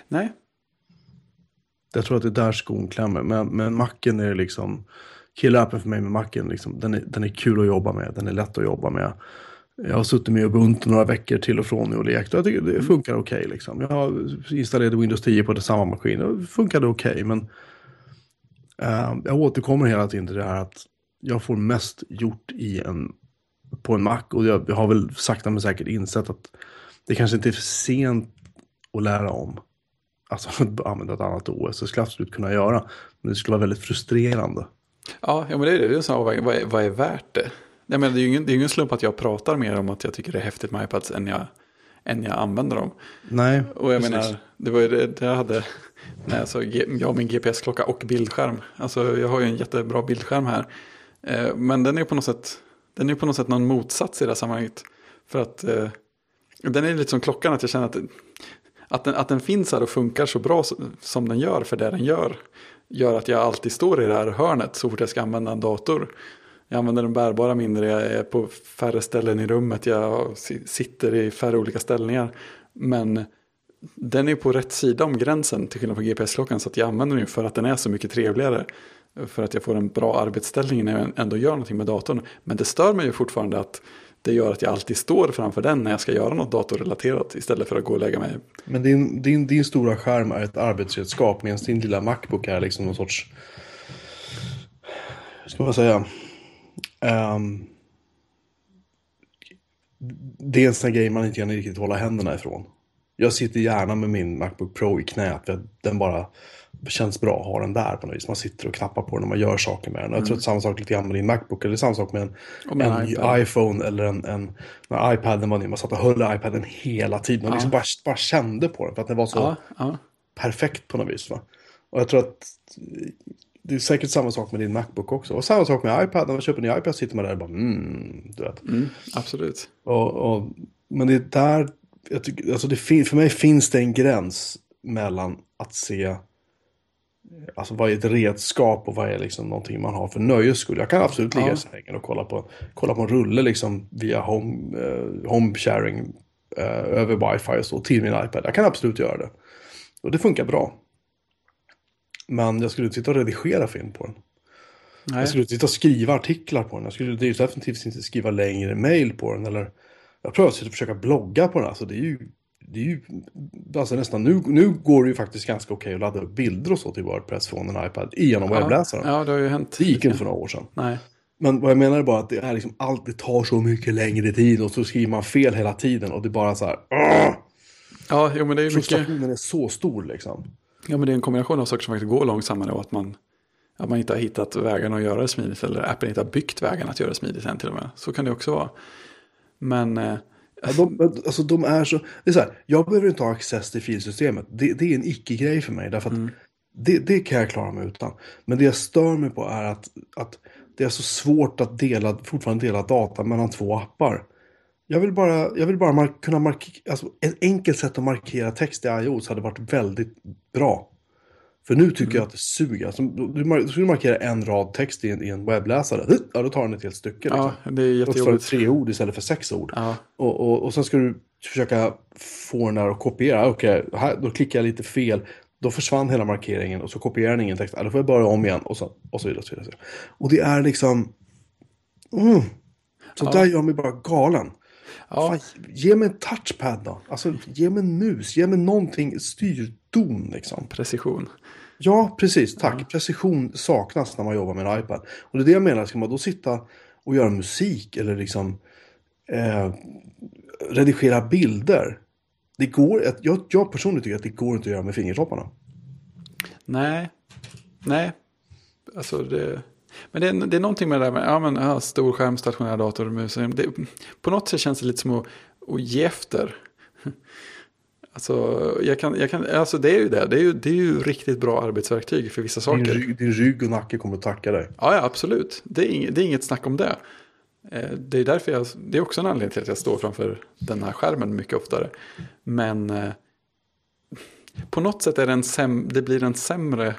Nej, Jag tror att det är där skon klämmer. Men, men macken är liksom... Killappen för mig med macken, liksom, den, är, den är kul att jobba med. Den är lätt att jobba med. Jag har suttit med Ubuntu några veckor till och från nu och lekt. och Jag tycker det funkar okej. liksom. Jag har installerat Windows 10 på samma maskin och det funkade okej. men uh, jag återkommer hela tiden till det här att jag får mest gjort i en, på en Mac. Och jag, jag har väl sakta men säkert insett att det kanske inte är för sent att lära om. Alltså [laughs] att använda ett annat OS. Det skulle jag absolut kunna göra. Men det skulle vara väldigt frustrerande Ja, ja men det är det. det är så, vad, vad, är, vad är värt det? Jag menar, det är ju ingen, det är ingen slump att jag pratar mer om att jag tycker det är häftigt med iPads än jag, än jag använder dem. Nej, Och jag precis. menar, det var ju det, det jag hade när jag, så, jag har min GPS-klocka och bildskärm. Alltså jag har ju en jättebra bildskärm här. Eh, men den är på något sätt, den är på något sätt någon motsats i det här sammanhanget. För att eh, den är lite som klockan, att jag känner att, att, den, att den finns här och funkar så bra som den gör för det den gör. Gör att jag alltid står i det här hörnet så fort jag ska använda en dator. Jag använder den bärbara mindre, jag är på färre ställen i rummet, jag sitter i färre olika ställningar. Men den är på rätt sida om gränsen till skillnad från GPS-klockan så att jag använder den för att den är så mycket trevligare. För att jag får en bra arbetsställning när jag ändå gör någonting med datorn. Men det stör mig ju fortfarande att det gör att jag alltid står framför den när jag ska göra något datorrelaterat istället för att gå och lägga mig. Men din, din, din stora skärm är ett arbetsredskap medan din lilla Macbook är liksom någon sorts... Hur ska man säga? um, det är en sån här grej man inte kan riktigt hålla händerna ifrån. Jag sitter gärna med min Macbook Pro i knät för att den bara känns bra att ha den där på något vis. Man sitter och knappar på den och man gör saker med den. Jag tror att samma sak lite grann med din Macbook eller samma sak med en, en iPad. iPhone eller en, en när iPaden var ny. Man satt och höll iPaden hela tiden och liksom bara, bara kände på den för att den var så Ja, ja. perfekt på något vis. Va? Och jag tror att det är säkert samma sak med din Macbook också. Och samma sak med iPad. När man köper en ny iPad sitter man där och bara mm, du vet. Mm, absolut. Och, och, men det är där, jag tycker, alltså det för mig finns det en gräns mellan att se Alltså vad är ett redskap och vad är liksom någonting man har för nöjes skull. Jag kan absolut ligga Ja. i sängen och kolla på, kolla på en rulle liksom via home, eh, home sharing eh, över wifi och så till min iPad. Jag kan absolut göra det. Och det funkar bra. Men jag skulle inte sitta och redigera film på den. Nej. Jag skulle inte sitta och skriva artiklar på den. Jag skulle definitivt inte skriva längre mail på den. Eller jag prövar att försöka blogga på den. Alltså det är ju, det är ju alltså nästan, nu, nu går det ju faktiskt ganska okej att ladda upp bilder och så till Wordpress från en iPad genom webbläsaren. Ja, det har ju hänt. Det gick inte för några år sedan. Nej. Men vad jag menar är bara att det är liksom allt, det tar så mycket längre tid och så skriver man fel hela tiden och det är bara så här. "Åh!" Ja, jo, men det är ju mycket. Frustrationen är så stor liksom. Ja, men det är en kombination av saker som faktiskt går långsammare och att man, att man inte har hittat vägarna att göra det smidigt. Eller Apple inte har byggt vägarna att göra det smidigt än till och med. Så kan det också vara. Men eh, Ja, de, alltså de är så, det är så här, jag behöver inte ha access till filsystemet. Det, det är en icke-grej för mig. Därför att det, det kan jag klara mig utan. Men det jag stör mig på är att, att det är så svårt att dela, fortfarande dela data mellan två appar. Jag vill bara, jag vill bara mark- kunna markera, alltså ett enkelt sätt att markera text i iOS hade varit väldigt bra. För nu tycker jag att det suger. Alltså, du, skulle markera en rad text i en, i en webbläsare. Ja, då tar den ett helt stycke. Liksom. ja, det är jättejobbigt. tre ord istället för sex ord. Ja, Och, och, och sen ska du försöka få den där att kopiera. Okej, här, då klickar jag lite fel. Då försvann hela markeringen och så kopierar den ingen text. Ja, Då får jag börja om igen och så, och så vidare. Och, så vidare. och det är liksom... Mm, så Ja. där gör mig bara galen. ja, Fan, ge mig en touchpad då. Alltså, ge mig en mus. Ge mig någonting. Styrdon liksom. precision. Ja, precis. Tack. Precision saknas när man jobbar med en iPad. Och det är det jag menar. Ska man då sitta och göra musik eller liksom eh, redigera bilder. Det går, jag, jag personligen tycker att det går inte att göra med fingertopparna. Nej, nej. Alltså det... Men det är, det är någonting med det där med ja, men, ja, stor skärm, stationär dator, mus. Det, på något sätt känns det lite som att, att ge efter. Alltså, jag kan, jag kan, alltså det är ju det. Det är ju, det är ju riktigt bra arbetsverktyg för vissa Din, saker. rygg- din rygg och nacke kommer att tacka dig. Ja, ja, absolut. Det är, inget, det är inget snack om det. Eh, Det är därför jag, det är också en anledning till att jag står framför den här skärmen mycket oftare. Men eh, på något sätt är det en säm, det blir en sämre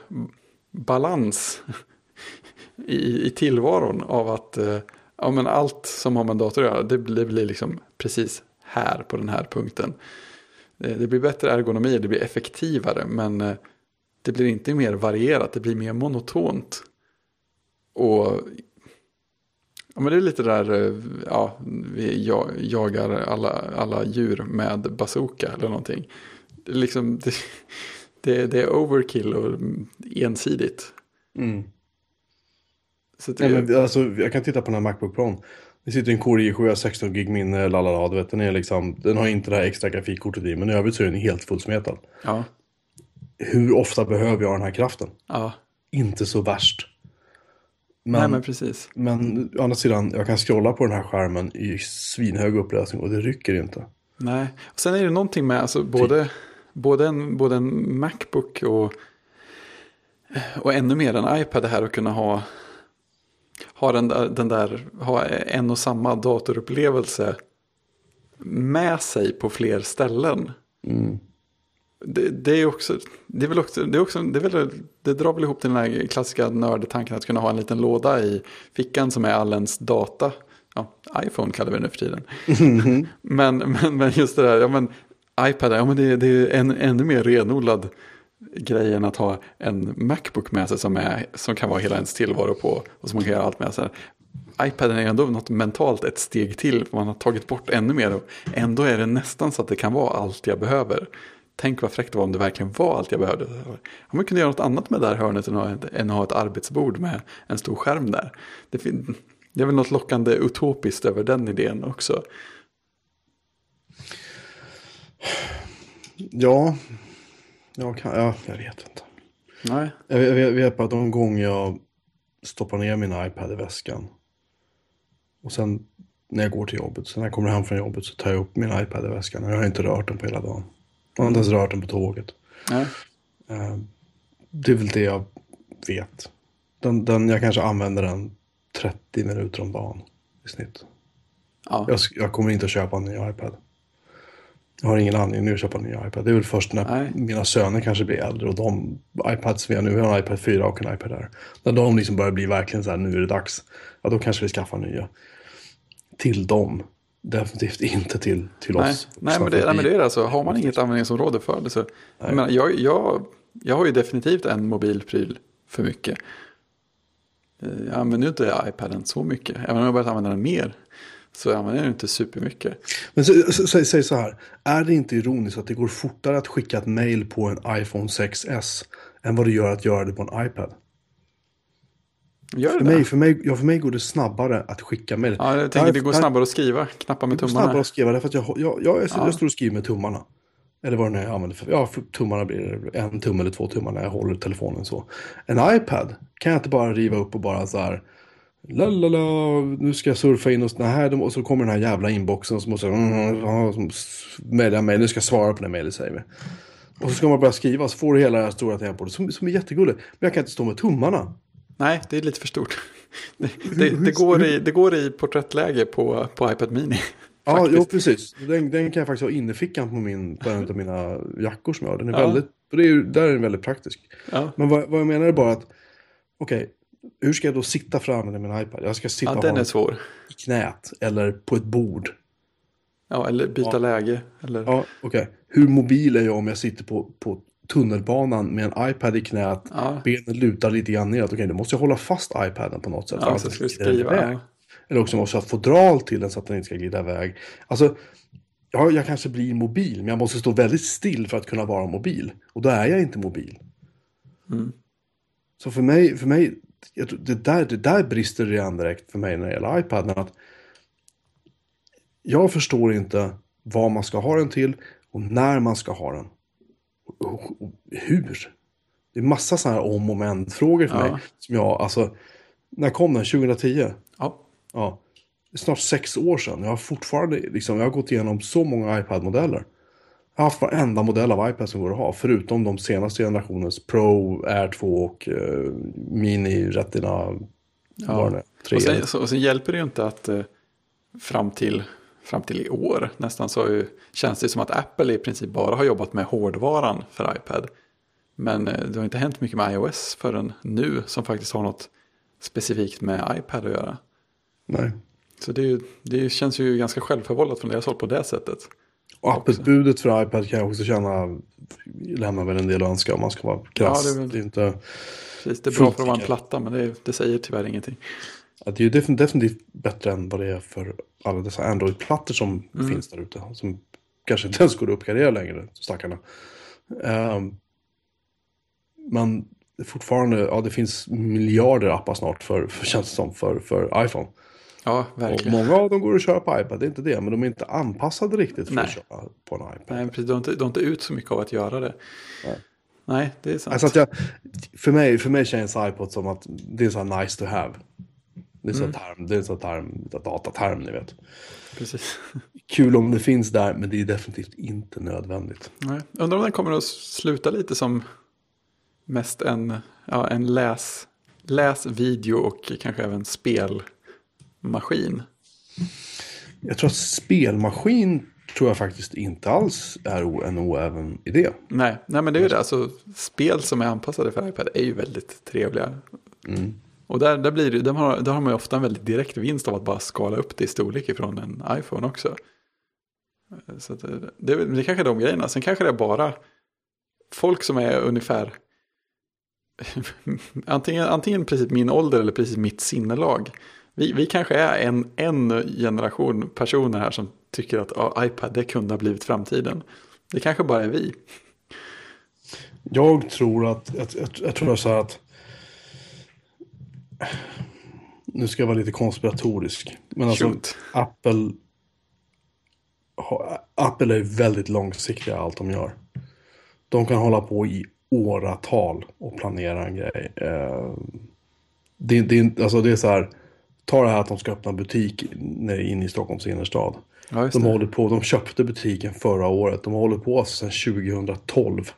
balans [laughs] i, i tillvaron av att eh, ja, men allt som har med en dator att göra, det blir, det blir liksom precis här på den här punkten. Eh, Det blir bättre ergonomi, det blir effektivare, men eh, det blir inte mer varierat, det blir mer monotont. Och ja, men det är lite där, eh, ja, vi ja- jagar alla, alla djur med bazooka eller någonting. Det är, liksom, det, [laughs] det, det är overkill och ensidigt. Mm. Så det, Ja, men, alltså, jag kan titta på den här Macbook Pro. Det sitter en Core i7, 16 gig minne, lalala, du vet. Den, är liksom, den har inte det här extra grafikkortet i, men i övrigt så är den helt fullsmetad. ja, Hur ofta behöver jag den här kraften? ja, Inte så värst. Men, Nej, men precis. men å andra sidan, jag kan scrolla på den här skärmen i svinhög upplösning och det rycker inte. Nej, och sen är det någonting med alltså, både, både, en, både en Macbook och, och ännu mer en iPad här att kunna ha, ha, den där, den där, ha en och samma datorupplevelse med sig på fler ställen. Mm. Det, det, är också, det är väl också, det är också, det, är väl, det drar väl ihop den här klassiska nördtanken att kunna ha en liten låda i fickan som är all ens data. Ja, iPhone kallar vi det nu för tiden. [laughs] Men, men, men just det där, ja men iPad, ja men det, det är en ännu mer renodlad grejen att ha en Macbook med sig som, är, som kan vara hela ens tillvaro på och som man kan göra allt med. Så här, iPaden är ändå något mentalt ett steg till, för man har tagit bort ännu mer och ändå är det nästan så att det kan vara allt jag behöver. Tänk vad fräckt det var om det verkligen var allt jag behövde. Om man kunde göra något annat med det här hörnet än att ha ett, än att ha ett arbetsbord med en stor skärm där. Det, fin- det är väl något lockande utopiskt över den idén också. Ja, jag, kan, ja, jag vet inte. Nej, Jag, jag, vet- vet bara att de gånger jag stoppar ner min iPad i väskan. Och sen när jag går till jobbet, sen när jag kommer hem från jobbet så tar jag upp min iPad i väskan. Och jag har inte rört den på hela dagen. Jag har inte ens rört den på tåget. nej. Eh, det är väl det jag vet. Den, den, jag kanske använder den 30 minuter om dagen i snitt. Ja. Jag, jag kommer inte att köpa en ny iPad. Jag har ingen anledning att köpa en ny iPad. Det är väl först när Nej. mina söner kanske blir äldre och de iPads vi har nu, vi har en iPad 4 och en iPad Air. När de liksom börjar bli verkligen så här, nu är det dags. Ja, då kanske vi skaffar nya. Till dem. Definitivt inte till, till Nej, oss. nej, men det, nej men det är det alltså. Har man inget användningsområde för det så. Jag, menar, jag, jag, jag har ju definitivt en mobilpryl för mycket. Eh, Jag använder ju inte iPaden så mycket. Även om jag har börjat använda den mer. Så jag använder den inte supermycket. Men sä- sä- säg, säg så här, är det inte ironiskt att det går fortare att skicka ett mail på en iPhone 6S än vad det gör att göra det på en iPad? Gör För det mig, det? för, mig, ja, för mig går det snabbare att skicka mail. Ja, jag tänker det går Jag- snabbare att skriva. Knappa med Det går tummarna. snabbare att skriva därför att jag, jag, jag, är så, Ja. jag står och skriver med tummarna. Eller vad det nu är jag använder för. Ja, för tummarna blir det en tumme eller två tummar när jag håller telefonen så. En iPad kan jag inte bara riva upp och bara så här. Lalala, nu ska jag surfa in och så, här, och så kommer den här jävla inboxen som måste mm, ja, som mejla mig. Nu ska jag svara på det mejlet säger vi. Och så ska man börja skriva så får du hela det här stora tempot som, som är jättegulligt. Men jag kan inte stå med tummarna. Nej, det är lite för stort. [laughs] Det, det, det, går, i, det går i porträttläge på, på iPad Mini. [laughs] Ja, jo, precis. Den, den kan jag faktiskt ha innerfickan på, min, på en av mina jackor som jag har. Den är Ja. väldigt, och det är, där är den väldigt praktisk. Ja, Men vad, vad jag menar är bara att, okej, hur ska jag då sitta att använda min iPad? Jag ska sitta ja den ha är svår. i knät eller på ett bord. Ja, eller byta Ja. läge. Eller... Ja, okej. Hur mobil är jag om jag sitter på, på tunnelbanan med en iPad i knät, Ja. benet lutar lite grann neråt. Okej, då måste jag hålla fast iPaden på något sätt. Ja, så ska skriva. iväg. Ja. Eller också måste jag få dral till den så att den inte ska glida iväg. Alltså, ja, jag kanske blir mobil, men jag måste stå väldigt still för att kunna vara mobil. Och då är jag inte mobil. Mm. Så för mig, för mig det, där, det där brister redan direkt för mig när det gäller iPaden. Att jag förstår inte vad man ska ha den till och när man ska ha den. Och, och, och hur. Det är massa sådana här om och men-frågor för Ja. mig. Som jag, alltså, när kom den? 2010? Ja. Ja, det är snart sex år sedan. Jag har fortfarande, liksom, jag har gått igenom så många iPad-modeller. Haft varenda modell av iPad som går att ha, förutom de senaste generationens Pro, Air 2 och eh, Mini, Retina, Ja. det 3. Och sen, så, och sen hjälper det ju inte att eh, fram, till, fram till i år nästan så ju, känns det som att Apple i princip bara har jobbat med hårdvaran för iPad. Men eh, det har inte hänt mycket med iOS förrän nu som faktiskt har något specifikt med iPad att göra. Nej. Så det, ju- det känns ju ganska självförvållat från deras håll på det sättet. Och Apple-budet för iPad kan jag också känna lämnar väl en del att önska om man ska vara krass. Ja, det är väl- det, är inte, Precis, det är bra för att vara en platta men det, det säger tyvärr ingenting. att det är ju definitivt, bättre än vad det är för alla dessa Android-plattor som Mm. finns där ute. Som kanske inte ens går att uppgradera längre, stackarna. Ehm, men fortfarande, ja det finns miljarder appar snart för, för känns det som, för, för iPhone. Ja, Och verkligen. många av dem går att köra på iPad, det är inte det. Men de är inte anpassade riktigt för Nej. att köra på en iPad. Nej, precis, du, har inte, du har inte ut så mycket av att göra det. Nej. Nej, det är sant. Alltså att jag, för, mig, för mig känns iPod som att det är så här nice to have. Det är så term, det är så term, dataterm ni vet. Precis. Kul om det finns där, men det är definitivt inte nödvändigt. Nej. Undrar om den kommer att sluta lite som mest en, ja, en läs, läs, video och kanske även spelmaskin. Jag tror att spelmaskin tror jag faktiskt inte alls är en oäven idé. Nej, nej men det är ju det. Alltså, spel som är anpassade för iPad är ju väldigt trevliga. Mm. Och där, där, blir det, där, har, där har man ju ofta en väldigt direkt vinst av att bara skala upp det i storlek ifrån en iPhone också. Så det, det, det kanske är de grejerna. Sen kanske det är bara folk som är ungefär [laughs] antingen, antingen precis min ålder eller precis mitt sinnelag. Vi, vi kanske är en, en generation personer här som tycker att ja, iPad det kunde ha blivit framtiden. Det kanske bara är vi. Jag tror att, jag, jag, jag tror så här att nu ska jag vara lite konspiratorisk. Men alltså Shoot. Apple, Apple är väldigt långsiktiga i allt de gör. De kan hålla på i åratal och planera en grej. Eh, det, det, alltså det är så här, ta det här att de ska öppna butik inne i Stockholms innerstad. Ja, De, håller på, de köpte butiken förra året. De håller på sedan 2012.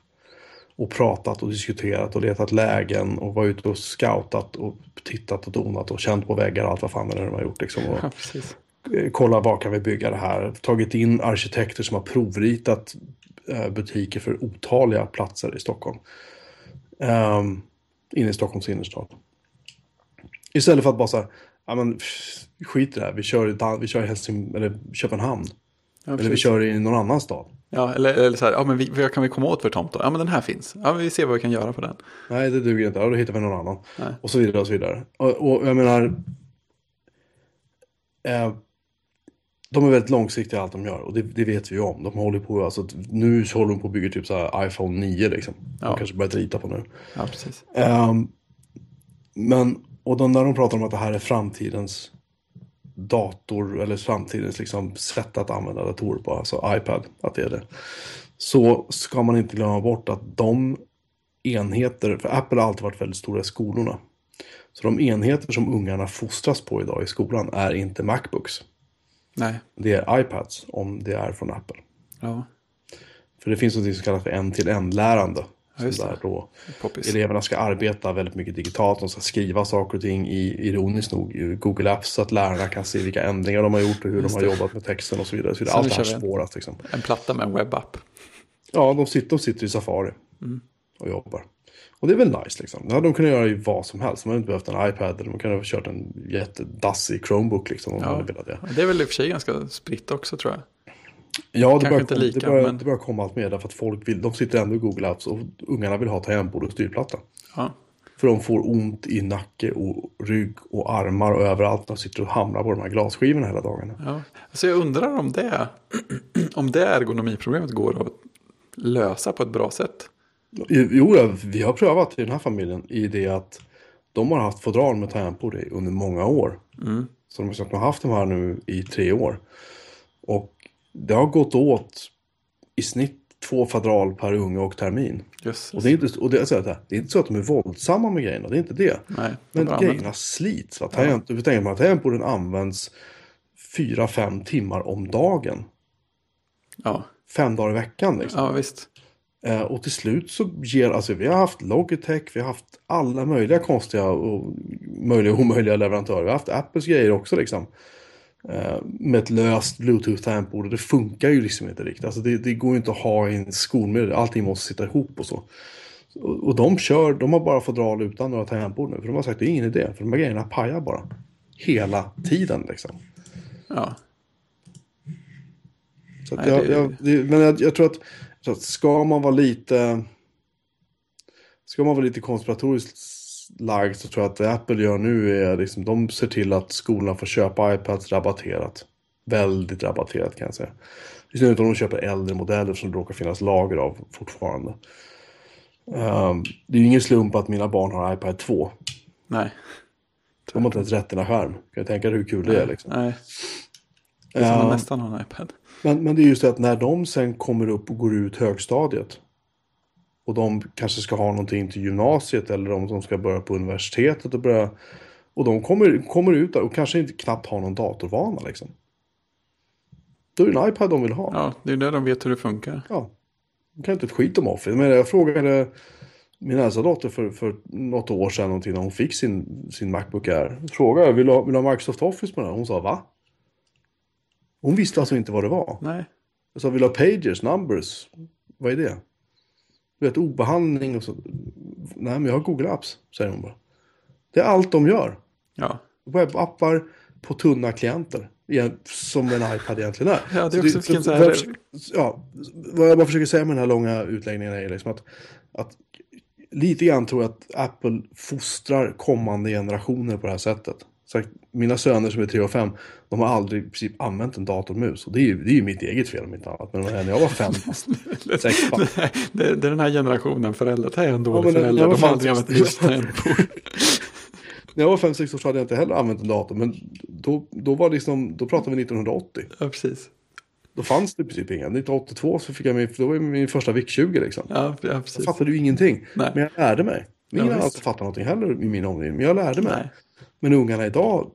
Och pratat och diskuterat och letat lägen och varit ute och scoutat och tittat och donat och känt på väggar och allt vad fan det är de har gjort. Liksom. Och, [laughs] Ja, eh, kolla var kan vi bygga det här. Tagit in arkitekter som har provritat eh, butiker för otaliga platser i Stockholm. Um, inne i Stockholms innerstad. Istället för att bara så här, ja men pff, skit i det här, vi kör vi kör i Helsing, eller Köpenhamn. Ja, Eller vi kör i någon annan stad. Ja, eller, eller så här, ja men vi, vad kan vi komma åt för tomt då? Ja men den här finns. Ja men vi ser vad vi kan göra på den. Nej, det duger inte. Ja, då hittar vi någon annan. Nej. Och så vidare och så vidare. Och, och jag menar... Eh, de är väldigt långsiktiga i allt de gör. Och det, det vet vi ju om. De håller på, alltså, nu så håller de på att bygga typ så här iPhone 9 liksom. De Ja. kanske börjat rita på nu. Ja, precis. Ehm, men, och de, när de pratar om att det här är framtidens dator eller framtidens liksom, sätt att använda datorer på, alltså iPad, att det är det. Så ska man inte glömma bort att de enheter, för Apple har alltid varit väldigt stora i skolorna. Så de enheter som ungarna fostras på idag i skolan är inte Macbooks. Nej. Det är iPads om det är från Apple. Ja, För det finns något som kallas för en-till-en-lärande. Ja, just som det. där då poppis. Eleverna ska arbeta väldigt mycket digitalt. De ska skriva saker och ting i, ironiskt nog, i Google Apps så att lärarna kan se vilka ändringar de har gjort och hur de har jobbat med texten och så vidare. Så vidare. Allt det här spåras liksom. En platta med en webbapp. Ja, de sitter, de sitter i Safari Mm. och jobbar. Och det är väl nice liksom. Det hade de kunnat göra i vad som helst. De hade inte behövt en iPad eller de kunde ha kört en jättedassig Chromebook liksom. Om Ja. de hade velat det. Det är väl i och för sig ganska spritt också tror jag. Ja, det börjar, lika, det, börjar, men- det börjar komma allt mer därför att folk vill, de sitter ändå i Google Apps och ungarna vill ha tangentbord och styrplatta. Ja, För de får ont i nacke och rygg och armar och överallt. De sitter och hamrar på de här glasskivorna hela dagarna. ja. Så jag undrar om det, [clears throat] om det ergonomiproblemet går att lösa på ett bra sätt. Jo, vi har prövat i den här familjen i det att de har haft fodral med tangentbord i under många år. Mm. Så de har sagt, de har haft de här nu i tre år. Och det har gått åt i snitt två fodral per unge och termin. Just Och det är inte, och det, jag säger det, är inte så att de är våldsamma med grejerna, det är inte det. Nej, Men bara grejerna använder. slits. Va? Tangent, Du tänker på att tangentborden används fyra, fem timmar om dagen. Ja, Fem dagar i veckan. Liksom. ja, visst. Eh, och till slut så ger, alltså vi har haft Logitech, vi har haft alla möjliga konstiga och möjliga och omöjliga leverantörer. Vi har haft Apples grejer också liksom. Eh, med ett löst Bluetooth-tangentbord och det funkar ju liksom inte riktigt. Alltså det, det går ju inte att ha i en skolmiljö, allting måste sitta ihop och så. Och, och de kör, de har bara fodral utan några tangentbord nu. För de har sagt det är ingen idé, för de här grejerna pajar bara. Hela tiden liksom. Ja, Så att Nej, jag, det- jag, det, men jag, jag, tror att, tror att ska man vara lite ska man vara lite konspiratoriskt lagd så tror jag att det Apple gör nu är liksom de ser till att skolorna får köpa iPads rabatterat. Väldigt rabatterat kan jag säga. I synnerhet om de köper äldre modeller som det råkar finnas lager av fortfarande. Ehm, det är ju ingen slump att mina barn har iPad 2. nej. De har inte ens Retina-skärm. Kan jag tänka dig hur kul det är liksom. Nej, det är som att nästan ha en iPad. Men, men det är just det att när de sen kommer upp och går ut högstadiet och de kanske ska ha någonting till gymnasiet eller om de ska börja på universitetet och börja Och de kommer, kommer ut där och kanske inte knappt har någon datorvana liksom. Då är det en iPad de vill ha. Ja, det är det de vet hur det funkar. Ja. De kan inte ett skit om Office. Men jag frågade min äldsta dotter för, för något år sedan någonting när hon fick sin, sin Macbook Air. Frågade jag, vill du ha, vill du ha Microsoft Office på den? Hon sa, va? Hon visste alltså inte vad det var. Nej. Jag sa, vill du ha Pagers, Numbers? Vad är det? Du vet, obehandling och så. Nej, men jag har Google Apps, säger hon bara. Det är allt de gör. Ja. Webbappar på tunna klienter. Som en iPad egentligen är. [laughs] Ja, det är Så också så vilken så vad jag försöker- Ja, vad jag bara försöker säga med den här långa utläggningen är liksom att, att lite grann tror jag att Apple fostrar kommande generationer på det här sättet. Så att mina söner som är 3 och 5, de har aldrig i princip använt en datormus. Och det är ju, det är ju mitt eget fel om inte annat. Men när jag var fem, [laughs] sex, fan. Nej, det, det är den här generationen föräldrar. Det här är en dålig det- förälder. De har aldrig använt tangentbord. [laughs] när jag var 5-6 år så hade jag inte heller använt en dator. Men då, då var det liksom, då pratade vi 1980. Ja, precis. Då fanns det i princip ingen. 1982 så fick jag min, då var min första VIC-20 liksom. Ja, ja Jag precis. fattade ju ingenting. Nej. Men jag lärde mig. Ingen Ja, alltid fattat någonting heller i min omgivning. Men jag lärde mig. Nej. Men ungarna idag,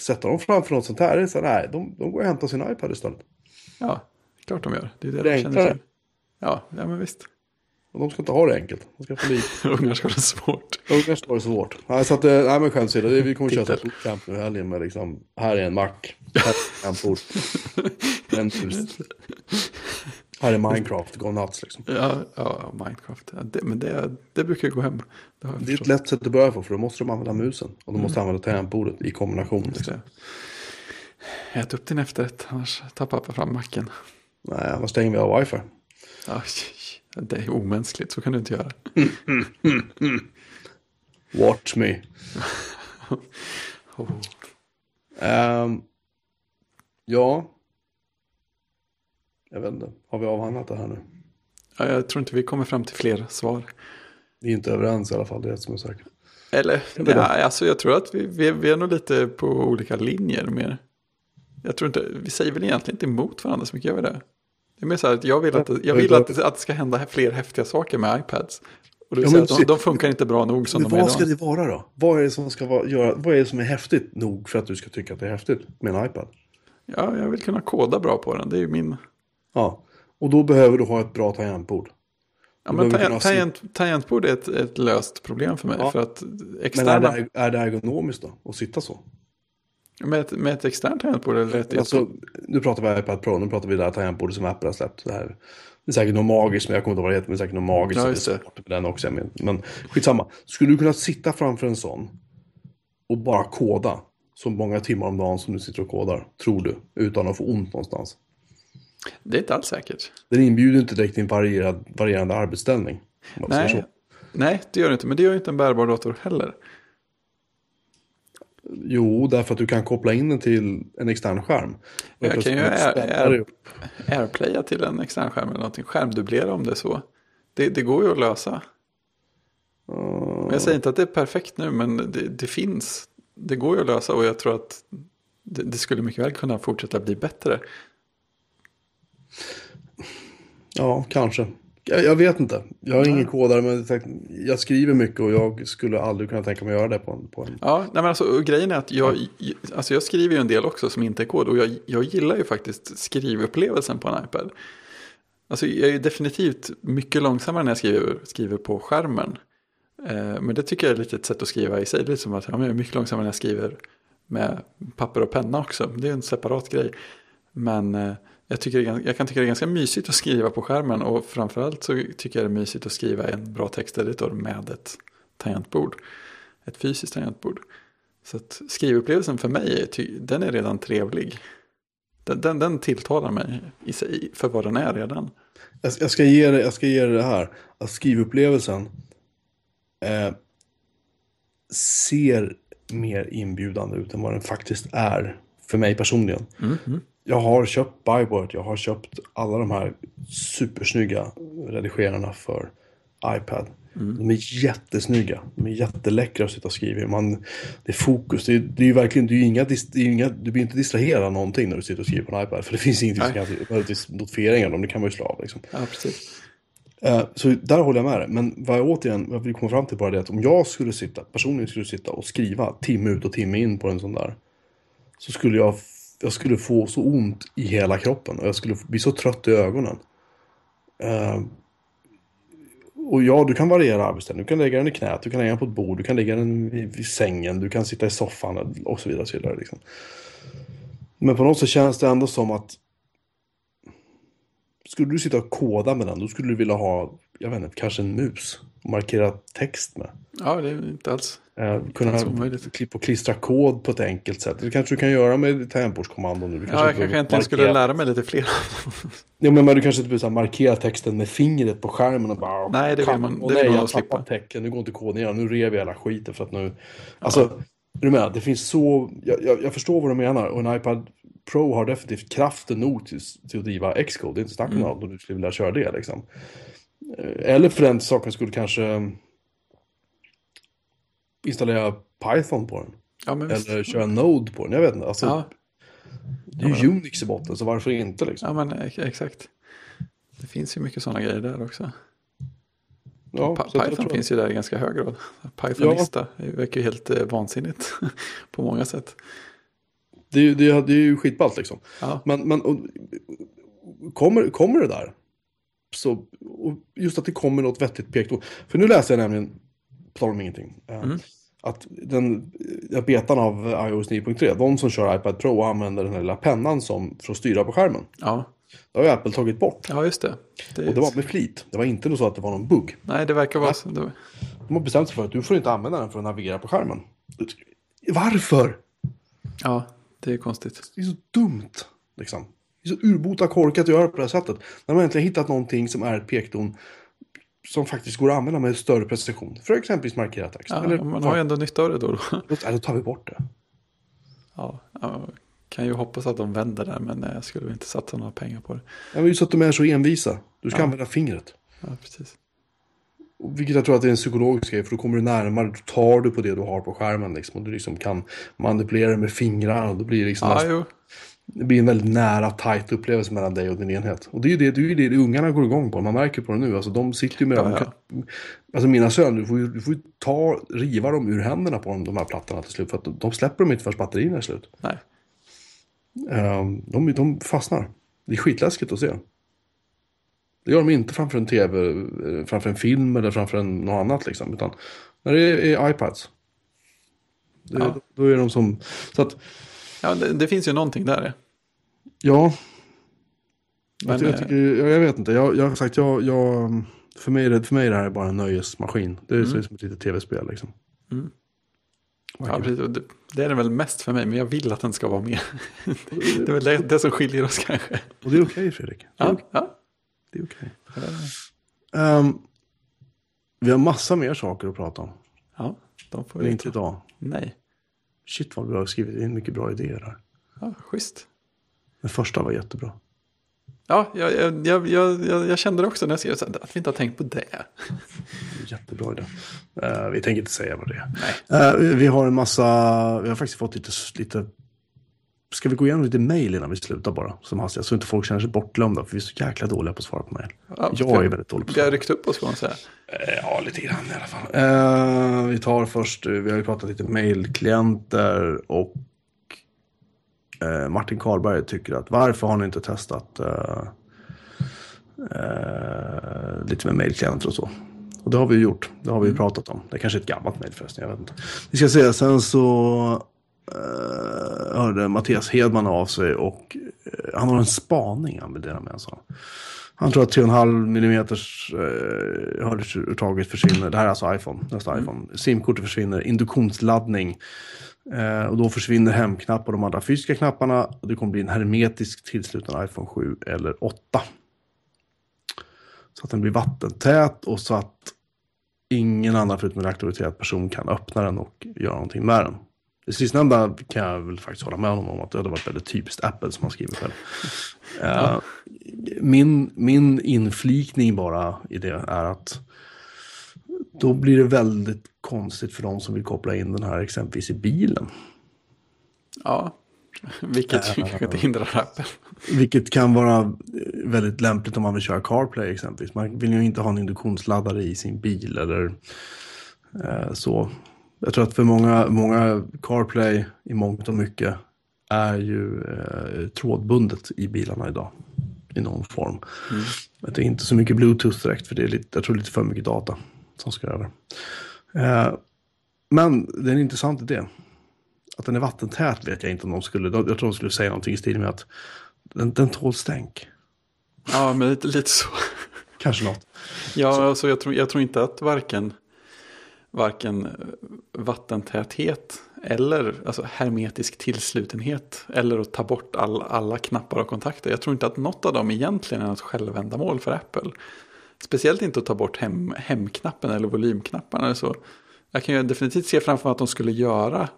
sätter de framför något sånt här, det är så nej, de, de går och hämtar sin iPad istället. Ja, klart de gör. Det är det, Det är de känner till. Ja, ja, men visst. Och de ska inte ha det enkelt. De ska få lite. [laughs] Ungar ska ha det svårt. Ungar ska ha det svårt. Nej, så att, eh, nej men skämt åsido, det- vi kommer att köra ett camp nu i helgen med liksom, här är en mack. Här är en bord. En hus. Här är Minecraft, gå nuts liksom. Ja, ja Minecraft. Ja, det, men det, det brukar ju gå hem. Det Det är ett lätt sätt att börja på, för då måste de använda musen. Och de måste använda tangentbordet i kombination. Liksom. Ät upp din efterrätt, annars tar pappa fram macken. Nej, annars stänger vi av wifi. Ja, det är omänskligt, så kan du inte göra. Watch me. [laughs] Oh. Ehm, ja. Jag vet inte. Har vi avhandlat det här nu? Ja, jag tror inte vi kommer fram till fler svar. Vi är inte överens i alla fall, det är som är säkert. Eller, nej, alltså jag tror att vi, vi, vi är nog lite på olika linjer mer. Jag tror inte, vi säger väl egentligen inte emot varandra så mycket, gör vi det? Det är mer så här att jag vill att, jag vill att, att det ska hända fler häftiga saker med iPads. Och du Ja, säger att de, de funkar inte bra nog som Men de är vad ska idag. det vara då? Vad är det som ska vara, göra, vad är det som är häftigt nog för att du ska tycka att det är häftigt med en iPad? Ja, jag vill kunna koda bra på den, det är ju min... Ja, och då behöver du ha ett bra tangentbord. Ja, men tangent, tangentbord är ett, ett löst problem för mig. Ja. För att Men är externa, det, är det ergonomiskt då? Att sitta så? med, ett, med ett externt tangentbord eller ett... Alltså, nu pratar vi iPad Pro, nu pratar vi det här tangentbordet som Apple har släppt. Det, här. det är säkert något magiskt, men jag kommer inte ihåg vad det heter, men det är säkert något magiskt. Ja, just det med den också. Men, men skitsamma. Skulle du kunna sitta framför en sån och bara koda så många timmar om dagen som du sitter och kodar, tror du, utan att få ont någonstans? Det är inte alls säkert. Den inbjuder inte direkt till en varierad, varierande arbetsställning. Nej, nej, det gör det inte. Men det gör inte en bärbar dator heller. Jo, därför att du kan koppla in den till en extern skärm. Och Jag kan ju dig upp. Airplaya till en extern skärm eller någonting. Skärmdubblera om det är så. Det, det går ju att lösa. Men jag säger inte att det är perfekt nu, men det, det finns. Det går ju att lösa och jag tror att det, det skulle mycket väl kunna fortsätta bli bättre. Ja, kanske. Jag, jag vet inte. Jag är ingen kodare, men jag skriver mycket och jag skulle aldrig kunna tänka mig att göra det på en... På en. Ja, nej men alltså, grejen är att jag, alltså jag skriver ju en del också som inte är kod och jag, jag gillar ju faktiskt skrivupplevelsen på en iPad. Alltså jag är ju definitivt mycket långsammare när jag skriver, skriver på skärmen. Eh, men det tycker jag är lite ett sätt att skriva i sig. Det är lite som att ja, jag är mycket långsammare när jag skriver med papper och penna också. Det är en separat grej. Men eh, jag, tycker är, jag kan tycka det är ganska mysigt att skriva på skärmen och framförallt så tycker jag det är mysigt att skriva en bra texteditor med ett tangentbord. Ett fysiskt tangentbord. Så att skrivupplevelsen för mig, är den är redan trevlig. Den, den, den tilltalar mig i sig för vad den är redan. Jag, jag, ska ge det, jag ska ge det det här. Att skrivupplevelsen eh, ser mer inbjudande ut än vad den faktiskt är. För mig personligen. Jag har köpt Byboard, jag har köpt alla de här supersnygga redigerarna för iPad. De är jättesnygga, de är jätteläckra att sitta och skriva i. Man, det är fokus, det är, det är ju verkligen, det är inga, det är inga, du blir inte distraherad av någonting när du sitter och skriver på en iPad. För det finns ingenting som kan, notifieringar, det kan man ju slå av liksom. Ja, precis. Eh, så där håller jag med dig. Men vad jag återigen vad vi kommer fram till bara det att om jag skulle sitta, personligen skulle sitta och skriva timme ut och timme in på en sån där. Så skulle jag, jag skulle få så ont i hela kroppen och jag skulle bli så trött i ögonen. Uh, och ja, du kan variera arbetsställning. Du kan lägga den i knät, du kan lägga den på ett bord, du kan lägga den vid, i sängen, du kan sitta i soffan och så vidare. Och så vidare liksom. Men på något sätt känns det ändå som att skulle du sitta och koda med den, då skulle du vilja ha, jag vet inte, kanske en mus. Och markera text med. Ja, det är inte alls. Eh, kunna klippa och klistra kod på ett enkelt sätt. Det kanske du kan göra med tangentbordskommandon. Du ja, jag kanske egentligen skulle lära mig lite fler. [laughs] ja, men du kanske inte markera texten med fingret på skärmen och bara... Nej, det vill man, det vill man slippa. Tecken, nu går inte koden igen, nu rev jag hela skiten för att nu... Alltså, ja. är du med? Det finns så... Jag, jag, jag, förstår vad du menar och en iPad Pro har definitivt kraften nog till, till att driva Xcode. Det är inte snack om mm. om du skulle vilja köra det liksom. Eh, eller för den saken skulle kanske installera Python på den. Ja, Eller köra Node på den, jag vet inte. Alltså, ja. Det är ju ja, Unix i botten, så varför inte liksom? Ja, men exakt. Det finns ju mycket sådana grejer där också. Ja, Python finns ju där i ganska hög grad. Pythonista ja. verkar ju helt eh, vansinnigt [laughs] på många sätt. Det, det, det är ju skitballt liksom. Ja. Men, men och, kommer, kommer det där? Så, just att det kommer något vettigt pektor. För nu läser jag nämligen, på tal om ingenting. Eh, mm. Att den betan av iOS 9.3, de som kör iPad Pro och använder den här lilla pennan som, för att styra på skärmen. Ja. Det har ju Apple tagit bort. Ja, just det. det och det var med flit. Det var inte så att det var någon bugg. Nej, det verkar vara så. De har bestämt sig för att du får inte använda den för att navigera på skärmen. Varför? Ja, det är konstigt. Det är så dumt. Liksom. Det är så urbota korkat att göra på det här sättet. När man äntligen hittat någonting som är ett pekton som faktiskt går att använda med större precision. För exempelvis markera text. Ja, Eller, man har ju ändå nytta av det då. Då, då tar vi bort det. Ja, kan ju hoppas att de vänder där, men jag skulle inte satsa några pengar på det. Ja, men just att de är så envisa. Du ska ja. använda fingret. Ja, precis. Vilket jag tror att det är en psykologisk grej, för då kommer du närmare, då tar du på det du har på skärmen liksom, och du liksom kan manipulera med fingrarna. Då blir det liksom ja. Det blir en väldigt nära, tajt upplevelse mellan dig och din enhet. Och det är ju det, det, är det, det ungarna går igång på. Man märker på det nu. Alltså de sitter ju med... Ja, ja. Alltså mina söner, du får ju, du får ju ta, riva dem ur händerna på dem, de här plattorna till slut. För att de släpper dem inte förrän batterierna är slut. Nej. Um, de, de fastnar. Det är skitläskigt att se. Det gör de inte framför en tv, eh, framför en film eller framför en, något annat liksom. Utan när det är, är iPads. Det, ja. Då är de som... Så att, ja, det, det finns ju någonting där. Ja. Men, jag, jag, tycker, jag, jag, vet inte. Jag, jag har sagt, jag, jag, för, mig, för mig är det här bara en nöjesmaskin. Det är mm. som ett litet tv-spel liksom. Mm. Ja. Det, det är den väl mest för mig, men jag vill att den ska vara med. [laughs] det är väl det, det som skiljer oss kanske. Och det är okej okay, Fredrik. ja, okay. ja. Det är okej. Okay. Um, vi har massa mer saker att prata om. Ja, de får vi Men inte idag. Nej. Shit vad vi har skrivit in mycket bra idéer här. Ja, schysst. Den första var jättebra. Ja, jag, jag, jag, jag, kände det också när jag skrev att vi inte har tänkt på det. Jättebra idé. Uh, vi tänker inte säga vad det är. Uh, vi har en massa, vi har faktiskt fått lite, lite Ska vi gå igenom lite mejl innan vi slutar bara? Som hastigast, så inte folk känner sig bortglömda. För vi är så jäkla dåliga på att svara på mejl. Ja, jag är väldigt dålig på att svara. Vi har ryckt upp oss, kan man säga. Eh, ja, lite grann i alla fall. Uh, vi tar först, vi har ju pratat lite mejlklienter och uh, Martin Karlberg tycker att varför har ni inte testat uh, lite med mejlklienter och så? Och det har vi gjort. Det har vi mm. pratat om. Det är kanske är ett gammalt mejl förresten, jag vet inte. Vi ska se, sen så uh, hörde Mattias Hedman av sig och uh, han har en spaning han vill dela med sig Han tror att 3,5 mm uh, hörlurstaget försvinner. Det här är alltså iPhone, nästa mm. iPhone. SIM-kortet försvinner, induktionsladdning. Uh, och då försvinner hemknapp och de andra fysiska knapparna. Och det kommer bli en hermetisk tillsluten iPhone 7 eller 8. Så att den blir vattentät och så att ingen annan förutom en auktoriserad person kan öppna den och göra någonting med den. Det sistnämnda kan jag väl faktiskt hålla med honom om att det hade varit väldigt typiskt Apple som han skriver själv. Ja. Uh, min, min inflikning bara i det är att då blir det väldigt konstigt för de som vill koppla in den här exempelvis i bilen. Ja, [laughs] vilket [laughs] kanske inte hindrar Apple. Vilket kan vara väldigt lämpligt om man vill köra CarPlay exempelvis. Man vill ju inte ha en induktionsladdare i sin bil eller eh, så. Jag tror att för många, många CarPlay i mångt och mycket är ju eh, trådbundet i bilarna idag. I någon form. Mm. Det är inte så mycket Bluetooth direkt för det är lite, jag tror lite för mycket data som ska över. Eh, men det är en intressant idé. Att den är vattentät vet jag inte om de skulle, jag tror de skulle säga någonting i stil med att den, den tål stänk. Ja, men lite, lite så. Kanske något. Ja, alltså jag tror, jag tror inte att varken, varken vattentäthet eller alltså hermetisk tillslutenhet eller att ta bort all, alla knappar och kontakter. Jag tror inte att något av dem egentligen är något självändamål för Apple. Speciellt inte att ta bort hem, hemknappen eller volymknapparna eller så. Jag kan ju definitivt se framför mig att de skulle göra,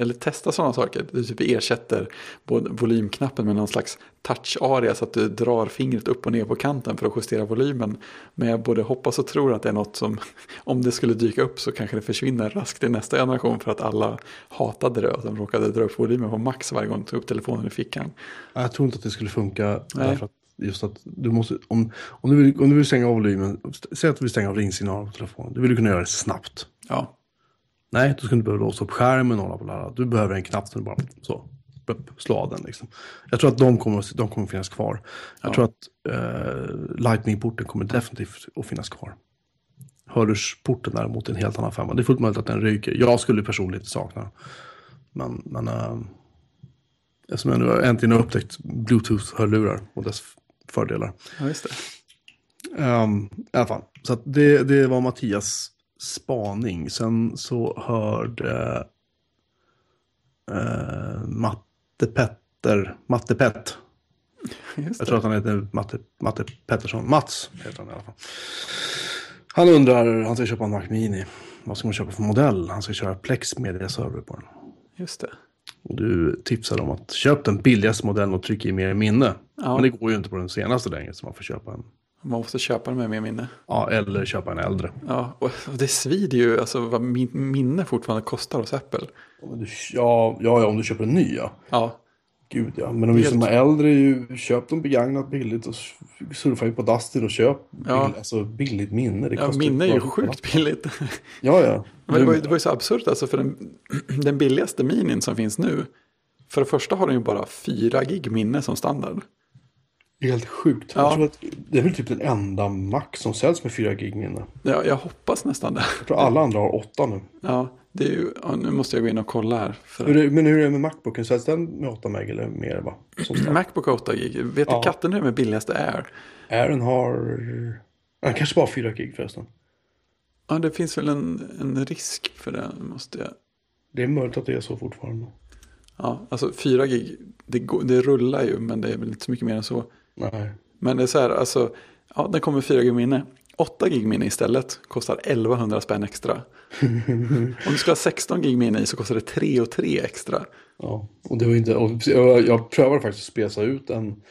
eller testa sådana saker. Du typ ersätter både volymknappen med någon slags touch-area så att du drar fingret upp och ner på kanten för att justera volymen. Men jag både hoppas och tror att det är något som, om det skulle dyka upp så kanske det försvinner raskt i nästa generation för att alla hatade det och de råkade dra upp volymen på max varje gång de tog upp telefonen i fickan. Jag tror inte att det skulle funka. Nej. Därför att just att du måste, om, om, du vill, om du vill stänga av volymen, säg att du vill stänga av ringsignalen på telefonen, du vill du kunna göra det snabbt. Ja. Nej, du ska inte behöva låsa upp skärmen och hålla på Du behöver en knapp som du bara så, slå av den. Liksom. Jag tror att de kommer, de kommer finnas kvar. Jag ja. tror att eh, Lightning-porten kommer definitivt att finnas kvar. Hörlursporten däremot är en helt annan femma. Det är fullt möjligt att den ryker. Jag skulle personligen sakna den. Men, men äh, eftersom jag nu äntligen har upptäckt Bluetooth-hörlurar och dess fördelar. Ja, just det. Um, I alla fall, så det, det var Mattias spaning. Sen så hörde uh, Matte Petter, Matte Pett. Jag tror att han heter Matte, Matte Pettersson. Mats heter han i alla fall. Han undrar, han ska köpa en Mac Mini. Vad ska man köpa för modell? Han ska köra Plex Media Server på den. Just det. Du tipsade om att köp den billigaste modellen och tryck i mer minne. Ja. Men det går ju inte på den senaste längre så man får köpa en. Man måste köpa den med mer minne. Ja, eller köpa en äldre. Ja, och det svider ju alltså vad minne fortfarande kostar hos Apple. Ja, ja, om du köper en ny ja. Ja. Gud ja, men om vi som är äldre, ju, köp dem begagnat billigt och surfa in på Dustin och köp ja. bill, alltså, billigt minne. Det ja, minne är ju sjukt billigt. [laughs] Ja, ja. Men det var, ju, det var ju så absurt alltså, för den, [clears throat] den billigaste minin som finns nu. För det första har den ju bara 4 gig minne som standard. Helt sjukt. Ja. Jag tror att det är väl typ den enda Mac som säljs med 4 gig minne. Ja, jag hoppas nästan det. Jag tror alla andra har 8 nu. Ja, det är ju, ja, nu måste jag gå in och kolla här. För... men hur är det med Macbooken? Säljs den med 8 meg eller mer? Va? [clears throat] Macbook har 8 gig. Vet ja. du katten hur är med billigaste Air? Airen har... Den kanske bara 4 gig förresten. Ja, det finns väl en, en risk för det. Måste jag... Det är möjligt att det är så fortfarande. Ja, alltså 4 gig, det, det rullar ju men det är väl inte så mycket mer än så. Nej. Men det är så här, alltså, ja, den kommer 4 gig minne. 8 gig minne istället kostar 1100 spänn extra. Om du ska ha 16 gig i så kostar det 3 och 3 extra. Ja, och det var inte, jag, jag prövade faktiskt att spesa ut en,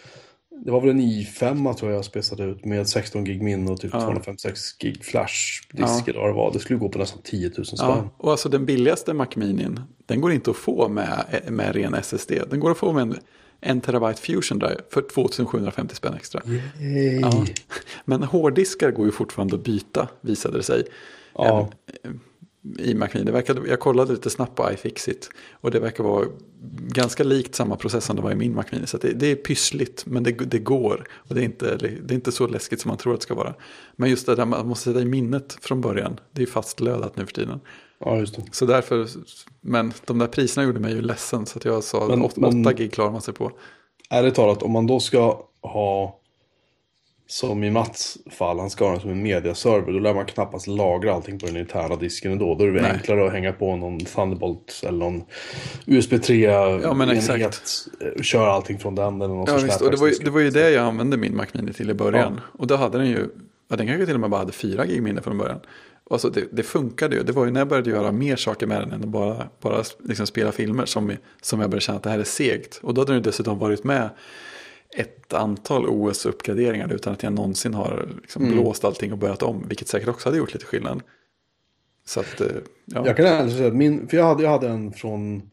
det var väl en i5 tror jag jag spesade ut med 16 gig minne och typ ja. 256 gig flashdisk ja. eller vad det var. Det skulle gå på nästan 10 000 spänn. Ja, och alltså den billigaste Mac Minin, den går inte att få med, med ren SSD. Den går att få med en en terabyte Fusion Drive för 2750 spänn extra. Ja. Men hårddiskar går ju fortfarande att byta visade det sig. Ja. I Mac Det verkade, jag kollade lite snabbt på iFixit och det verkar vara ganska likt samma process som det var i min Mac Mini. Så det, det, är pyssligt men det, det, går och det är, inte, det är inte så läskigt som man tror att det ska vara. Men just det där man måste sätta i minnet från början, det är fastlödat nu för tiden. Ja, just det. Så därför, men de där priserna gjorde mig ju ledsen så att jag sa men, 8, men, 8 gig klarar man sig på. Ärligt talat, om man då ska ha som i Mats fall, han ska ha den som en mediaserver, då lär man knappast lagra allting på den interna disken ändå. Då är det Nej. enklare att hänga på någon Thunderbolt eller någon USB 3-enhet. Ja, eh, köra allting från den. Eller någon ja, visst. Och det, var ju, det var ju det jag använde min Mac Mini till i början. Ja. Och då hade den ju, ja, den kanske till och med bara hade 4 gig minne från början. Alltså det, det funkade ju. Det var ju när jag började göra mer saker med den än att bara, bara liksom spela filmer som, som jag började känna att det här är segt. Och då hade den dessutom varit med ett antal OS-uppgraderingar utan att jag någonsin har liksom mm. blåst allting och börjat om. Vilket säkert också hade gjort lite skillnad. Så att, eh, ja. Jag kan ärligt säga att min, för jag hade, jag hade en från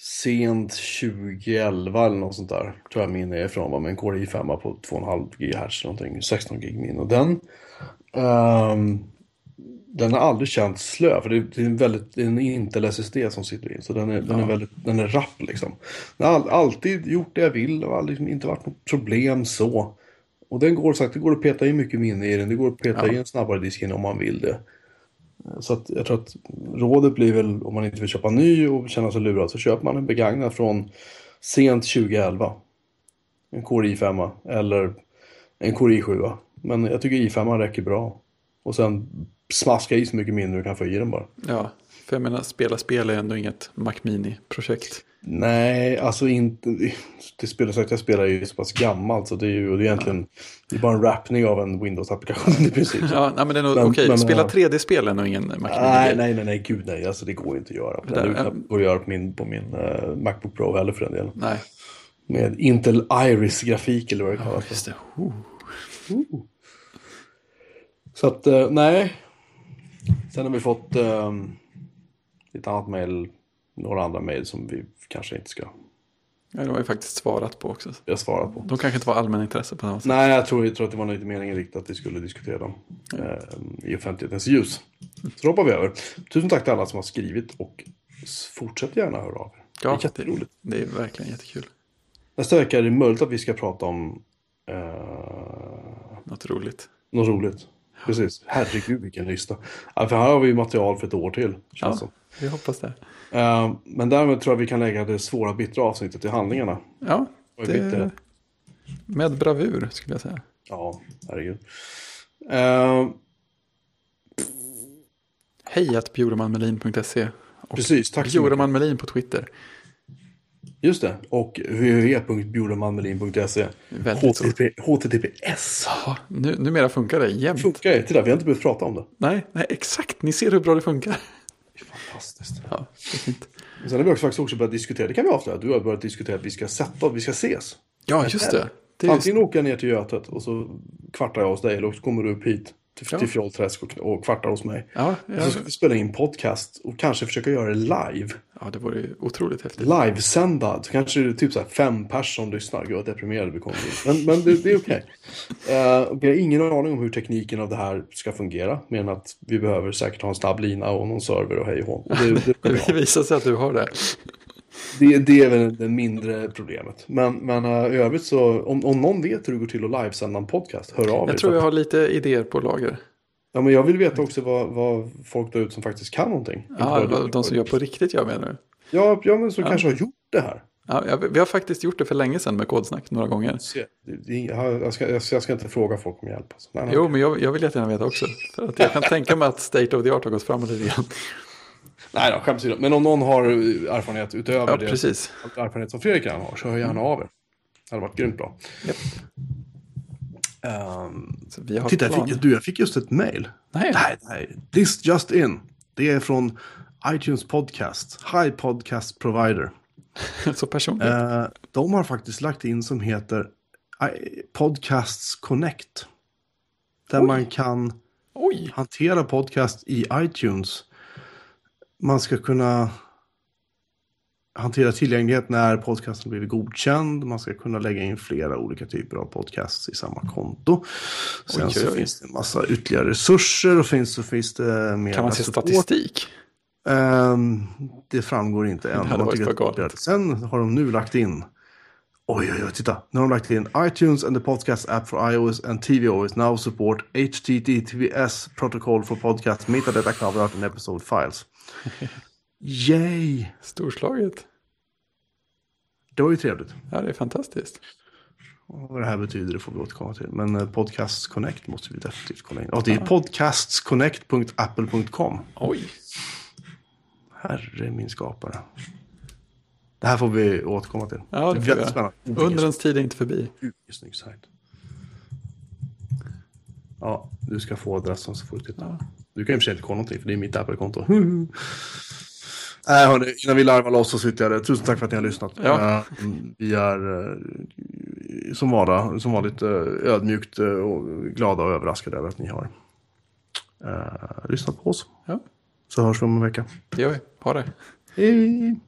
sent 2011 eller något sånt där. Tror jag min är ifrån var med en Core i5 på 2,5 GHz någonting. 16 gig min. Och den... ehm, den har aldrig känts slö, för det det är en väldigt, det är en Intel SSD som sitter i. Så den är, den är väldigt, den är rapp liksom. Den har all, alltid gjort det jag vill och har liksom inte varit något problem så. Och den går sagt, det går att peta in mycket minne i den. Det går att peta Ja. in en snabbare disk in om man vill det. Så att jag tror att rådet blir väl om man inte vill köpa ny och känna sig lurad så köper man en begagnad från sent 2011. En Core i5 eller en Core i7. Men jag tycker i5 räcker bra. Och sen smaska i så mycket minne du kan få i den bara. Ja, för jag menar spela spel är ändå inget Mac Mini-projekt. Nej, alltså inte. Det spelar sagt, jag spelar ju så pass gammalt så det är ju det är egentligen det är bara en wrappning av en Windows-applikation [laughs] i princip. Ja, nej, men det är nog Men- okej. men, Spela ja. 3D-spel är nog ingen Mac Nej, nej, nej, nej, gud nej. Alltså det går ju inte att göra. Det där, går att göra på min, på min eh, Macbook Pro heller för den delen. Nej, Med Intel Iris-grafik eller vad det kallas. för. just det. Oh. Så att, eh, nej. Sen har vi fått eh, ett annat mail, några andra mail som vi kanske inte ska Ja, de har ju faktiskt svarat på också. jag svara på. De kanske inte var allmänintresse på samma sätt. Nej, jag tror, jag tror att det var lite meningen riktigt att vi skulle diskutera dem eh, i offentlighetens ljus. Så då hoppar vi över. Tusen tack till alla som har skrivit och fortsätt gärna höra av er. Ja, det är jätteroligt. Det, det är verkligen jättekul. Nästa vecka är det möjligt att vi ska prata om eh, Något roligt. något roligt. Precis. Herregud vilken lista. Ja, för här har vi material för ett år till. Ja, som. vi hoppas det. Eh, men därmed tror jag vi kan lägga det svåra bittra avsnittet i handlingarna. Ja, det, med bravur skulle jag säga. Ja, herregud. Eh, Hej att bjuremanmelin.se precis, tack så mycket. Bjureman Melin på Twitter. Just det. Och www.bjurmanmelin.se. HTTP, HTTPS. Ja, nu, numera funkar det jämt. Funkar ju. Titta, vi har inte behövt prata om det. Nej, nej, exakt. Ni ser hur bra det funkar. Fantastiskt. Ja, det. Sen har vi också faktiskt också börjat diskutera, det kan vi avslöja, du har börjat diskutera att vi ska sätta vi ska ses. Ja, just det. det just, Antingen åker jag ner till Götet och så kvartar jag hos dig eller så kommer du upp hit till, till Fjollträsk och, och kvartar hos mig. ja, ja, så ska vi spela in podcast och kanske försöka göra det live. ja, det vore otroligt häftigt. Livesända. Så kanske det är typ så fem pers som lyssnar. Gud vad deprimerade vi kommer bli. Men, men det, det är okej. [laughs] Eh, och vi har ingen aning om hur tekniken av det här ska fungera. Mer än att vi behöver säkert ha en snabb lina och någon server och hej och det, det, ha. [laughs] Det visar sig att du har det. Det, det är väl det mindre problemet. Men, men eh, i övrigt så, om, om någon vet hur det går till att livesända en podcast, hör av er. Jag tror jag har lite idéer på lager. Ja, men jag vill veta också vad, vad folk där ute som faktiskt kan någonting. Ja, du. de som gör på riktigt gör menar? Ja, ja men som kanske har gjort det här. Ja, jag- vi har faktiskt gjort det för länge sedan med kodsnack några gånger. Jag, jag, ska, jag, ska, jag ska inte fråga folk om hjälp. Alltså. Nej. Jo, men jag, jag vill jättegärna veta också. För att jag kan tänka mig att State of the Art har gått framåt lite grann. Nej då, skämt. Men om någon har erfarenhet utöver Ja, det precis. erfarenhet som Fredrik redan har, så hör gärna av er. Det hade varit grymt bra. Ehm, Så vi har titta, jag fick, du, jag fick just ett mail. Nej, Nej, nej. This just in. Det är från iTunes Podcast. Hi Podcast Provider. [laughs] så personligt. Eh, de har faktiskt lagt in som heter I- Podcasts Connect. Där Oj. man kan Oj, hantera podcast i iTunes. Man ska kunna hantera tillgänglighet när podcasten blivit godkänd. Man ska kunna lägga in flera olika typer av podcasts i samma konto. Sen Oj, så oj, finns det en massa ytterligare resurser och finns, så finns det mer kan man se statistik? Ehm, det framgår inte än. hade Man tycker det det. Sen har de nu lagt in. Oj, oj, oj, titta. Nu har de lagt in iTunes and the podcast app for iOS and tvOS now support HTTPS protocol for podcast metadata cover out in episode files. [laughs] Yay! Storslaget. Det var ju trevligt. Ja, det är fantastiskt. Och vad det här betyder det får vi återkomma till. Men eh, Podcasts Connect måste vi definitivt kolla in. Och det är podcastsconnect.apple.com. Oj, Herre min skapare. Det här får vi återkomma till. Ja, det är får vi väldigt spännande. undrens tid är inte förbi. Snygg sajt. Ja, du ska få adressen så får du titta. Ja. Du kan och för inte kolla någonting för det är mitt Apple-konto. [laughs] Nej, hörni, innan vi larvar loss oss ytterligare. Tusen tack för att ni har lyssnat. Ja. Eh, vi är eh, som, vara, som vanligt eh, ödmjukt och glada och överraskade över att ni har lyssnat på oss. Ja, Så hörs vi om en vecka. det gör vi. Ha det. Hej!